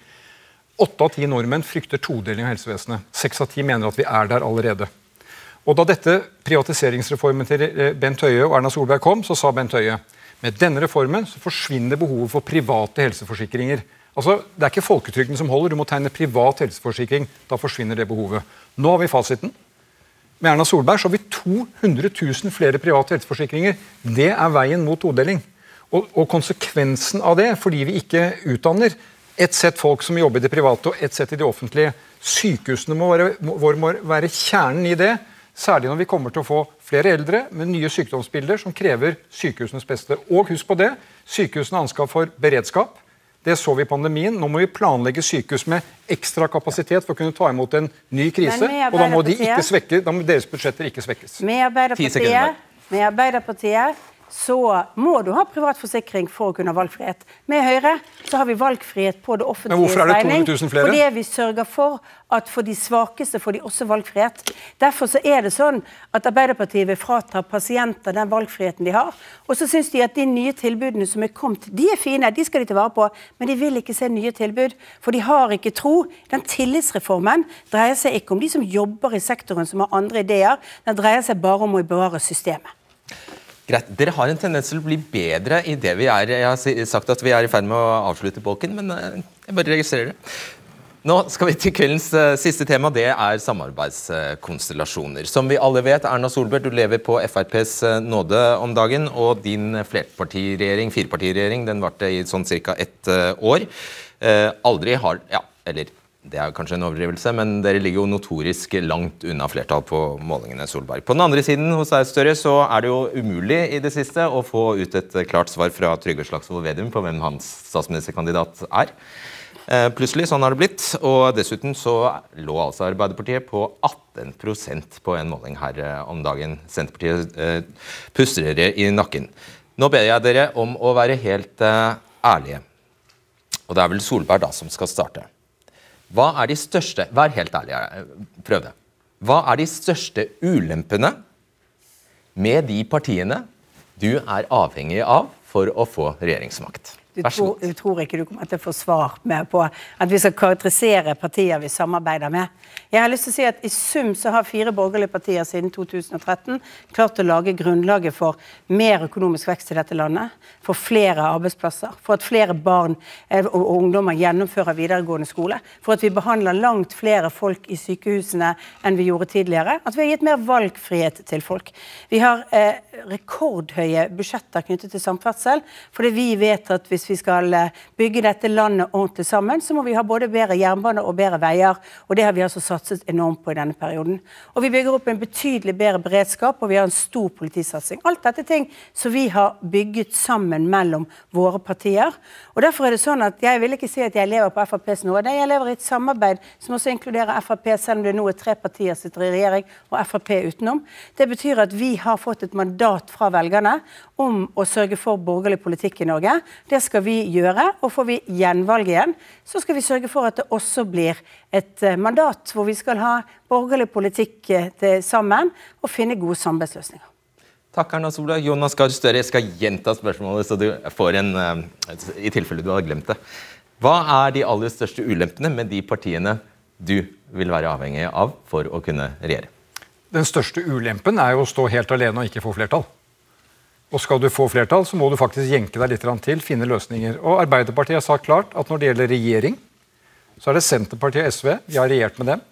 Åtte av ti nordmenn frykter todeling av helsevesenet. Seks av ti mener at vi er der allerede. Og Da dette privatiseringsreformen til eh, Bent Høie og Erna Solberg kom, så sa Bent Høie med denne reformen så forsvinner behovet for private helseforsikringer. Altså, Det er ikke folketrygden som holder, du må tegne privat helseforsikring. Da forsvinner det behovet. Nå har vi fasiten. Med Erna Solberg så har vi 200 000 flere private helseforsikringer. Det er veien mot todeling. Og, og konsekvensen av det, fordi vi ikke utdanner ett sett folk som jobber i det private og ett sett i det offentlige Sykehusene må være, må, må være kjernen i det. Særlig når vi kommer til å få flere eldre med nye sykdomsbilder som krever sykehusenes beste. Og husk på det, sykehusene har ansvar for beredskap. Det så vi i pandemien. Nå må vi planlegge sykehus med ekstra kapasitet for å kunne ta imot en ny krise. Og da må, de ikke svekke, da må deres budsjetter ikke svekkes. Med Arbeiderpartiet, med Arbeiderpartiet så må du ha privat forsikring for å kunne ha valgfrihet. Med Høyre så har vi valgfrihet på det offentlige hvorfor det 200 000 flere? Fordi vi sørger for at for de svakeste får de også valgfrihet. Derfor så er det sånn at Arbeiderpartiet vil frata pasienter den valgfriheten de har. Og så syns de at de nye tilbudene som er kommet, de er fine, de skal de ta vare på. Men de vil ikke se nye tilbud, for de har ikke tro. Den tillitsreformen dreier seg ikke om de som jobber i sektoren som har andre ideer, den dreier seg bare om å bevare systemet. Greit. Dere har en tendens til å bli bedre i det vi er. Jeg har sagt at vi er i ferd med å avslutte bolken, men eh, jeg bare registrerer det. Nå skal vi til kveldens uh, siste tema. Det er samarbeidskonstellasjoner. Som vi alle vet, Erna Solberg, du lever på FrPs eh, nåde om dagen. Og din flerpartiregjering, firepartiregjering, den varte i sånn ca. ett år. aldri har Ja, eller det er kanskje en overdrivelse, men dere ligger jo notorisk langt unna flertall på målingene. Solberg. På den andre siden hos deg, Støre, så er det jo umulig i det siste å få ut et klart svar fra Trygve Slagsvold Vedum på hvem hans statsministerkandidat er. Eh, plutselig, sånn har det blitt. Og dessuten så lå altså Arbeiderpartiet på 18% på en måling her eh, om dagen. Senterpartiet eh, puster dere i nakken. Nå ber jeg dere om å være helt eh, ærlige. Og det er vel Solberg da som skal starte. Hva er de største Vær helt ærlig, prøv det. Hva er de største ulempene med de partiene du er avhengig av for å få regjeringsmakt? Du tror, du tror, ikke du kommer til å få svar med på at vi skal karakterisere partier vi samarbeider med. Jeg har lyst til å si at I sum så har fire borgerlige partier siden 2013 klart å lage grunnlaget for mer økonomisk vekst i dette landet, for flere arbeidsplasser, for at flere barn eh, og ungdommer gjennomfører videregående skole, for at vi behandler langt flere folk i sykehusene enn vi gjorde tidligere, at vi har gitt mer valgfrihet til folk. Vi har eh, rekordhøye budsjetter knyttet til samferdsel, fordi vi vet at hvis vi skal eh, bygge dette landet ordentlig sammen, så må vi ha både bedre jernbane og bedre veier. Og det har vi altså satset enormt på i denne perioden. Og vi bygger opp en betydelig bedre beredskap, og vi har en stor politisatsing. Alt dette er ting som vi har bygget sammen mellom våre partier. Og derfor er det sånn at jeg vil ikke si at jeg lever på FrPs nåde. Jeg lever i et samarbeid som også inkluderer Frp, selv om det nå er tre partier som sitter i regjering, og Frp utenom. Det betyr at vi har fått et mandat fra velgerne om å sørge for borgerlig politikk i Norge. Det skal vi gjøre. Og får vi gjenvalg igjen, så skal vi sørge for at det også blir et eh, mandat hvor vi skal ha borgerlig politikk eh, sammen og finne gode samarbeidsløsninger. Takk, Erna Solberg. Jonas Gahr Støre, jeg skal gjenta spørsmålet, så du får en eh, I tilfelle du har glemt det. Hva er de aller største ulempene med de partiene du vil være avhengig av for å kunne regjere? Den største ulempen er jo å stå helt alene og ikke få flertall. Og skal du få flertall, så må du faktisk jenke deg litt til, finne løsninger. Og Arbeiderpartiet har sagt klart at når det gjelder regjering, så er det Senterpartiet og SV. Vi har regjert med dem.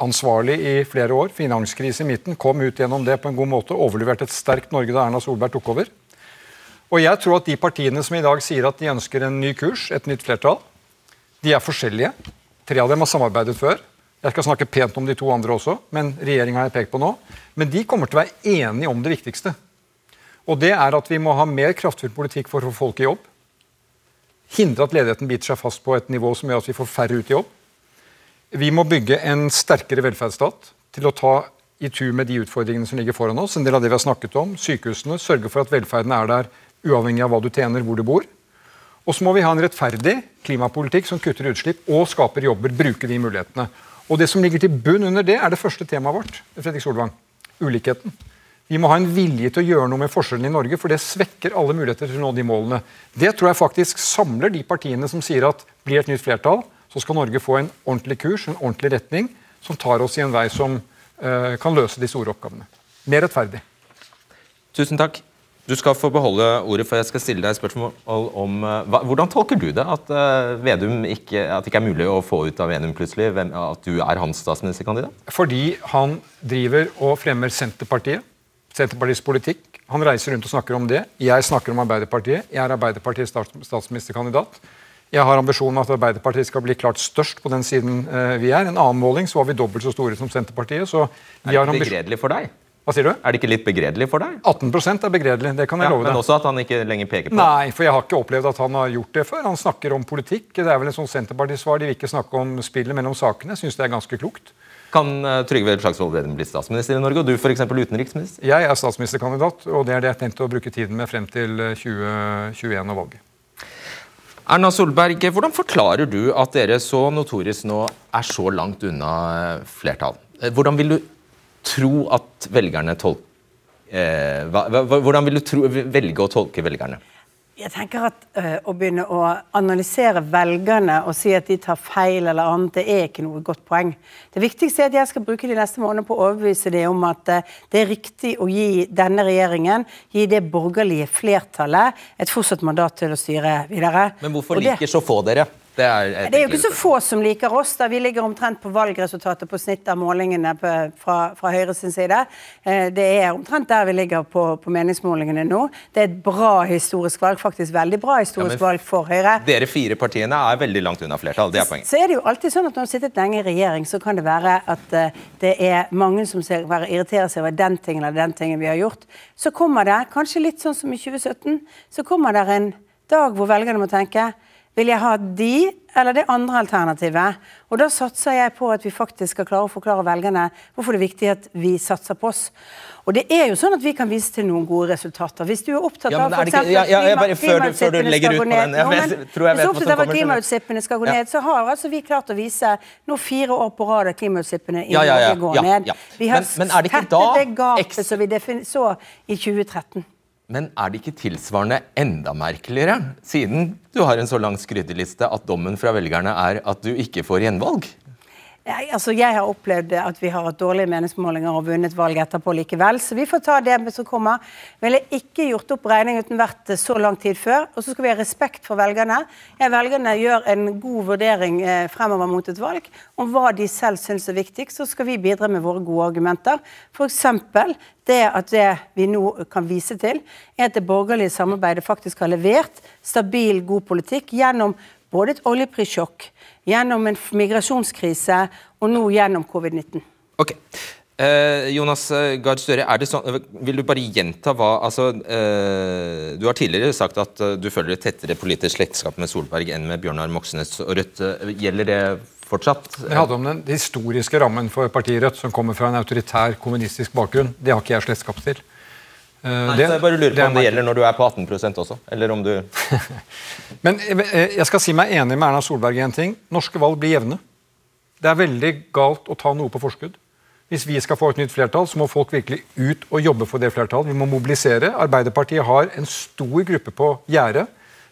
Ansvarlig i flere år. Finanskrise i midten. Kom ut gjennom det på en god måte. Overleverte et sterkt Norge da Erna Solberg tok over. Og jeg tror at de partiene som i dag sier at de ønsker en ny kurs, et nytt flertall, de er forskjellige. Tre av dem har samarbeidet før. Jeg skal snakke pent om de to andre også, men regjeringa har jeg pekt på nå. Men de kommer til å være enige om det viktigste. Og det er at vi må ha mer kraftfull politikk for å få folk i jobb. Hindre at ledigheten biter seg fast på et nivå som gjør at vi får færre ut i jobb. Vi må bygge en sterkere velferdsstat til å ta i tur med de utfordringene som ligger foran oss. En del av det vi har snakket om, Sykehusene. Sørge for at velferden er der uavhengig av hva du tjener, hvor du bor. Og så må vi ha en rettferdig klimapolitikk som kutter utslipp og skaper jobber. Bruke de mulighetene. Og Det som ligger til bunn under det, er det første temaet vårt. Fredrik Solvang, ulikheten. Vi må ha en vilje til å gjøre noe med forskjellene i Norge, for det svekker alle muligheter til å nå de målene. Det tror jeg faktisk samler de partiene som sier at blir et nytt flertall, så skal Norge få en ordentlig kurs, en ordentlig retning, som tar oss i en vei som eh, kan løse de store oppgavene. Mer rettferdig. Tusen takk. Du skal få beholde ordet, for jeg skal stille deg spørsmål om uh, hva, Hvordan tolker du det, at, uh, Vedum ikke, at det ikke er mulig å få ut av Vedum plutselig hvem, at du er hans statsministerkandidat? Fordi han driver og fremmer Senterpartiet, Senterpartiets politikk. Han reiser rundt og snakker om det. Jeg snakker om Arbeiderpartiet. Jeg er Arbeiderpartiets statsministerkandidat. Jeg har ambisjonen om at Arbeiderpartiet skal bli klart størst på den siden uh, vi er. En annen måling så var vi dobbelt så store som Senterpartiet. så vi Er det begredelig for deg? Hva sier du? Er det ikke litt begredelig for deg? 18% er begredelig, det kan jeg ja, love deg. Men også at han ikke lenger peker på Nei, for jeg har ikke opplevd at han har gjort det før. Han snakker om politikk. Det er vel en sånn Senterparti-svar. De vil ikke snakke om spillet mellom sakene. Jeg syns det er ganske klokt. Kan uh, Trygve Slagsvold Vedum bli statsminister i Norge, og du f.eks. utenriksminister? Jeg er statsministerkandidat, og det er det jeg tenkte å bruke tiden med frem til 2021 eh, og valget. Erna Solberg, hvordan forklarer du at dere så notorisk nå er så langt unna eh, flertall? Hvordan vil du tro at velgerne tolker eh, hva, Hvordan vil du tro, velge å tolke velgerne? Jeg tenker at uh, Å begynne å analysere velgerne og si at de tar feil, eller annet, det er ikke noe godt poeng. Det viktigste er at jeg skal bruke de neste månedene på å overbevise dem om at uh, det er riktig å gi denne regjeringen, gi det borgerlige flertallet, et fortsatt mandat til å styre videre. Men hvorfor liker så få dere? Det er, det er, jo ikke så få som liker oss. da Vi ligger omtrent på valgresultatet på snitt av målingene på, fra, fra Høyre sin side. Eh, det er omtrent der vi ligger på, på, meningsmålingene nå. Det er et bra historisk valg, faktisk veldig bra historisk ja, valg for Høyre. Dere fire partiene er veldig langt unna flertall. Det er poenget. Så er det jo alltid sånn at når du har sittet lenge i regjering, så kan det være at uh, det er mange som ser, irriterer seg over den tingen eller den tingen vi har gjort. Så kommer det, kanskje litt sånn som i 2017, så kommer det en dag hvor velgerne må tenke vil jeg ha de eller det andre alternativet? Og Da satser jeg på at vi faktisk skal klare å forklare velgerne hvorfor det er viktig at vi satser på oss. Og det er jo sånn at Vi kan vise til noen gode resultater. Hvis du er opptatt av for eksempel, ja, ja, bare, før, du, før du legger ut på den jeg, vet, jeg tror jeg vet Hvis du er opptatt av at klimautslippene skal gå ned, så har altså vi klart å vise nå fire år på rad at klimautslippene i Norge går ned. Vi har men, men er det ikke da det gapet som vi så i 2013. Men er det ikke tilsvarende enda merkeligere, siden du har en så lang skryteliste, at dommen fra velgerne er at du ikke får gjenvalg? Jeg, altså jeg har opplevd at vi har hatt dårlige meningsmålinger og vunnet valget etterpå likevel. Så vi får ta det som kommer. Ville ikke gjort opp regning uten vært så lang tid før. Og så skal vi ha respekt for velgerne. Jeg, velgerne gjør en god vurdering eh, fremover mot et valg om hva de selv syns er viktigst. Så skal vi bidra med våre gode argumenter. F.eks. det at det vi nå kan vise til, er at det borgerlige samarbeidet faktisk har levert stabil, god politikk gjennom både et oljeprissjokk, gjennom en migrasjonskrise og nå gjennom covid-19. Ok. Eh, Jonas eh, Gahr Støre, sånn, eh, vil du bare gjenta hva altså, eh, Du har tidligere sagt at uh, du føler et tettere politisk slektskap med Solberg enn med Bjørnar Moxnes og Rødt. Gjelder det fortsatt? Jeg hadde om den historiske rammen for partiet Rødt, som kommer fra en autoritær kommunistisk bakgrunn. Det har ikke jeg slektskap til. Uh, Nei, det, så jeg bare lurer på om det gjelder når du er på 18% også? Eller om du [laughs] Men eh, jeg skal si meg enig med Erna Solberg i en ting. Norske valg blir jevne. Det er veldig galt å ta noe på forskudd. Hvis vi skal få et nytt flertall, så må folk virkelig ut og jobbe for det flertallet. Vi må mobilisere. Arbeiderpartiet har en stor gruppe på gjerdet.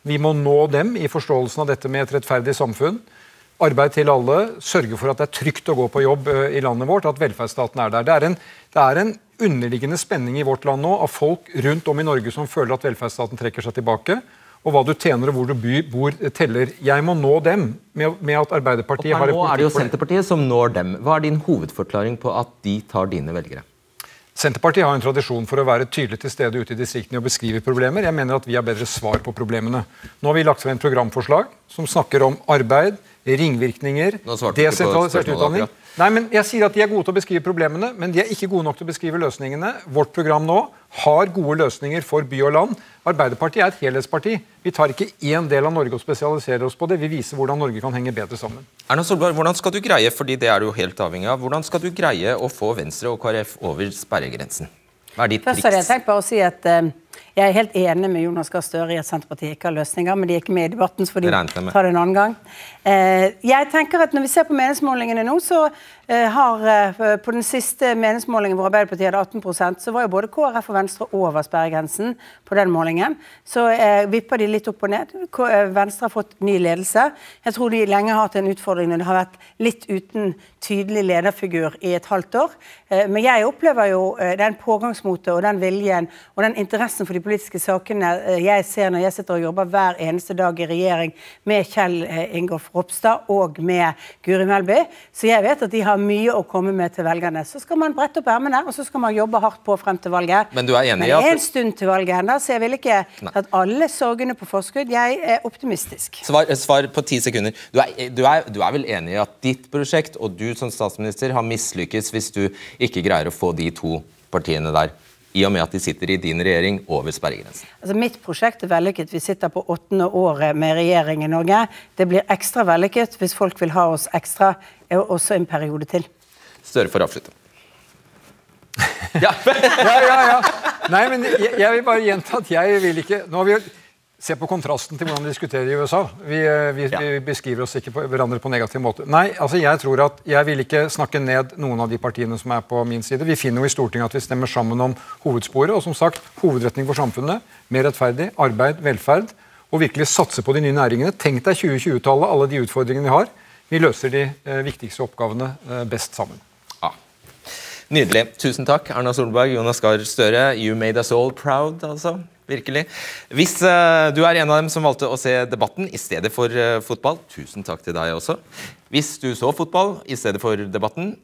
Vi må nå dem i forståelsen av dette med et rettferdig samfunn. Arbeid til alle, sørge for at det er trygt å gå på jobb eh, i landet vårt, at velferdsstaten er der. Det er, en, det er en underliggende spenning i vårt land nå av folk rundt om i Norge som føler at velferdsstaten trekker seg tilbake. Og hva du tjener og hvor du bor, teller. Jeg må nå dem med, med at Arbeiderpartiet har Nå er det jo Senterpartiet som når dem. Hva er din hovedforklaring på at de tar dine velgere? Senterpartiet har en tradisjon for å være tydelig til stede ute i distriktene og beskrive problemer. Jeg mener at vi har bedre svar på problemene. Nå har vi lagt frem en programforslag som snakker om arbeid, ringvirkninger, desentralisert utdanning. Nei, men jeg sier at De er gode til å beskrive problemene, men de er ikke gode nok til å beskrive løsningene. Vårt program nå har gode løsninger for by og land. Arbeiderpartiet er et helhetsparti. Vi tar ikke én del av Norge og spesialiserer oss på det. Vi viser hvordan Norge kan henge bedre sammen. Erna Solberg, hvordan skal du greie fordi det er du jo helt avhengig av, hvordan skal du greie å få Venstre og KrF over sperregrensen? Hva er ditt Først har jeg tenkt bare å si at uh, jeg er helt enig med Jonas Gahr Støre i at Senterpartiet ikke har løsninger, men de er ikke med i debatten, så får de ta det en annen gang. Uh, jeg tenker at Når vi ser på meningsmålingene nå, så uh, har på den siste meningsmålingen hvor Arbeiderpartiet hadde 18% så var jo både KrF og Venstre over sperregrensen på den målingen. Så vipper de litt opp og ned. Venstre har fått ny ledelse. Jeg tror de lenge har hatt en utfordring når det har vært litt uten tydelig lederfigur i et halvt år. Men jeg opplever jo den pågangsmotet og den viljen og den interessen for de politiske sakene eh, jeg ser når jeg sitter og jobber hver eneste dag i regjering med Kjell eh, Ingolf Ropstad og med Guri Melby. Så jeg vet at de har mye å komme med til velgerne. Så skal man brette opp ermene og så skal man jobbe hardt på frem til valget. Men du er enig i at... det er en stund til valget ennå, så jeg vil ikke tatt alle sorgene på forskudd. Jeg er optimistisk. Svar, svar på ti sekunder. Du er, du, er, du er vel enig i at ditt prosjekt og du som statsminister har mislykkes hvis du ikke greier å få de to partiene der? I og med at de sitter i din regjering over sperregrensen? Altså, mitt prosjekt er vellykket. Vi sitter på åttende året med regjering i Norge. Det blir ekstra vellykket hvis folk vil ha oss ekstra også en periode til. Støre får avslutte. ja. [laughs] ja, ja, ja. Nei, men jeg, jeg, vil bare gjenta at jeg vil ikke Nå har vi Se på kontrasten til hvordan vi diskuterer i USA. Vi, eh, vi, ja. vi beskriver oss ikke på hverandre på negativ måte. Nei, altså jeg tror at jeg vil ikke snakke ned noen av de partiene som er på min side. Vi finner jo i Stortinget at vi stemmer sammen om hovedsporet. Og som sagt, hovedretning for samfunnet. Mer rettferdig, arbeid, velferd. Og virkelig satse på de nye næringene. Tenk deg 2020-tallet, alle de utfordringene vi har. Vi løser de eh, viktigste oppgavene eh, best sammen. Ja. Nydelig. Tusen takk, Erna Solberg, Jonas Gahr Støre. You made us all proud, altså virkelig. Hvis uh, du er en av dem som valgte å se debatten i stedet for uh, fotball, tusen takk til deg også. Hvis du så fotball i stedet for debatten,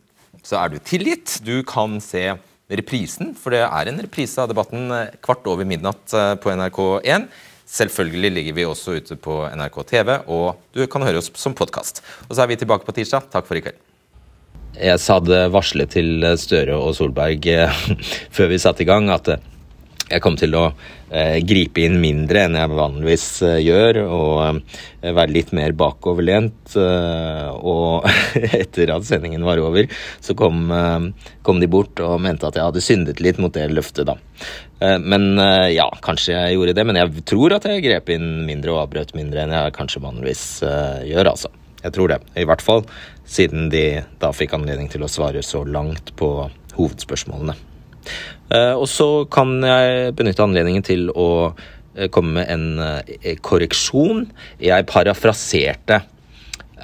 så er du tilgitt. Du kan se reprisen, for det er en reprise av debatten uh, kvart over midnatt på NRK1. Selvfølgelig ligger vi også ute på NRK TV, og du kan høre oss som podkast. Og så er vi tilbake på tirsdag. Takk for i kveld. Jeg hadde varslet til Støre og Solberg [laughs] før vi satte i gang at jeg kom til å eh, gripe inn mindre enn jeg vanligvis eh, gjør, og eh, være litt mer bakoverlent. Eh, og [laughs] etter at sendingen var over, så kom, eh, kom, de bort og mente at jeg hadde syndet litt mot det løftet, da. Eh, men ja, kanskje jeg gjorde det, men jeg tror at jeg grep inn mindre og avbrøt mindre enn jeg kanskje vanligvis gjør, altså. Jeg tror det. I hvert fall siden de da fikk anledning til å svare så langt på hovedspørsmålene. Eh, og så kan jeg benytte anledningen til å eh, komme med en eh, korreksjon. Jeg parafraserte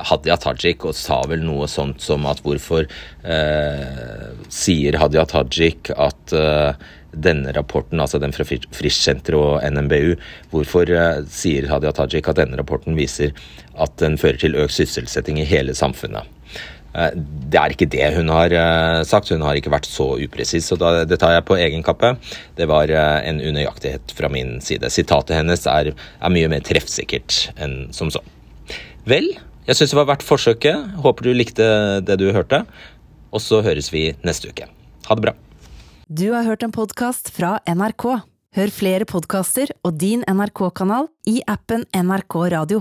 Hadia Tajik og sa vel noe sånt som at hvorfor eh, sier Hadia Tajik at eh, denne rapporten, altså den fra Frischsenteret og NMBU, hvorfor eh, sier Hadia Tajik at denne rapporten viser at den fører til økt sysselsetting i hele samfunnet? Eh, det er ikke det hun har eh, sagt. Hun har ikke vært så upresis. så Det tar jeg på egen kappe. Det var eh, en unøyaktighet fra min side. Sitatet hennes er, er mye mer treffsikkert enn som så. Vel, jeg syns det var verdt forsøket. Håper du likte det du hørte. Og så høres vi neste uke. Ha det bra. Du har hørt en podkast fra NRK. Hør flere podkaster og din NRK-kanal i appen NRK Radio.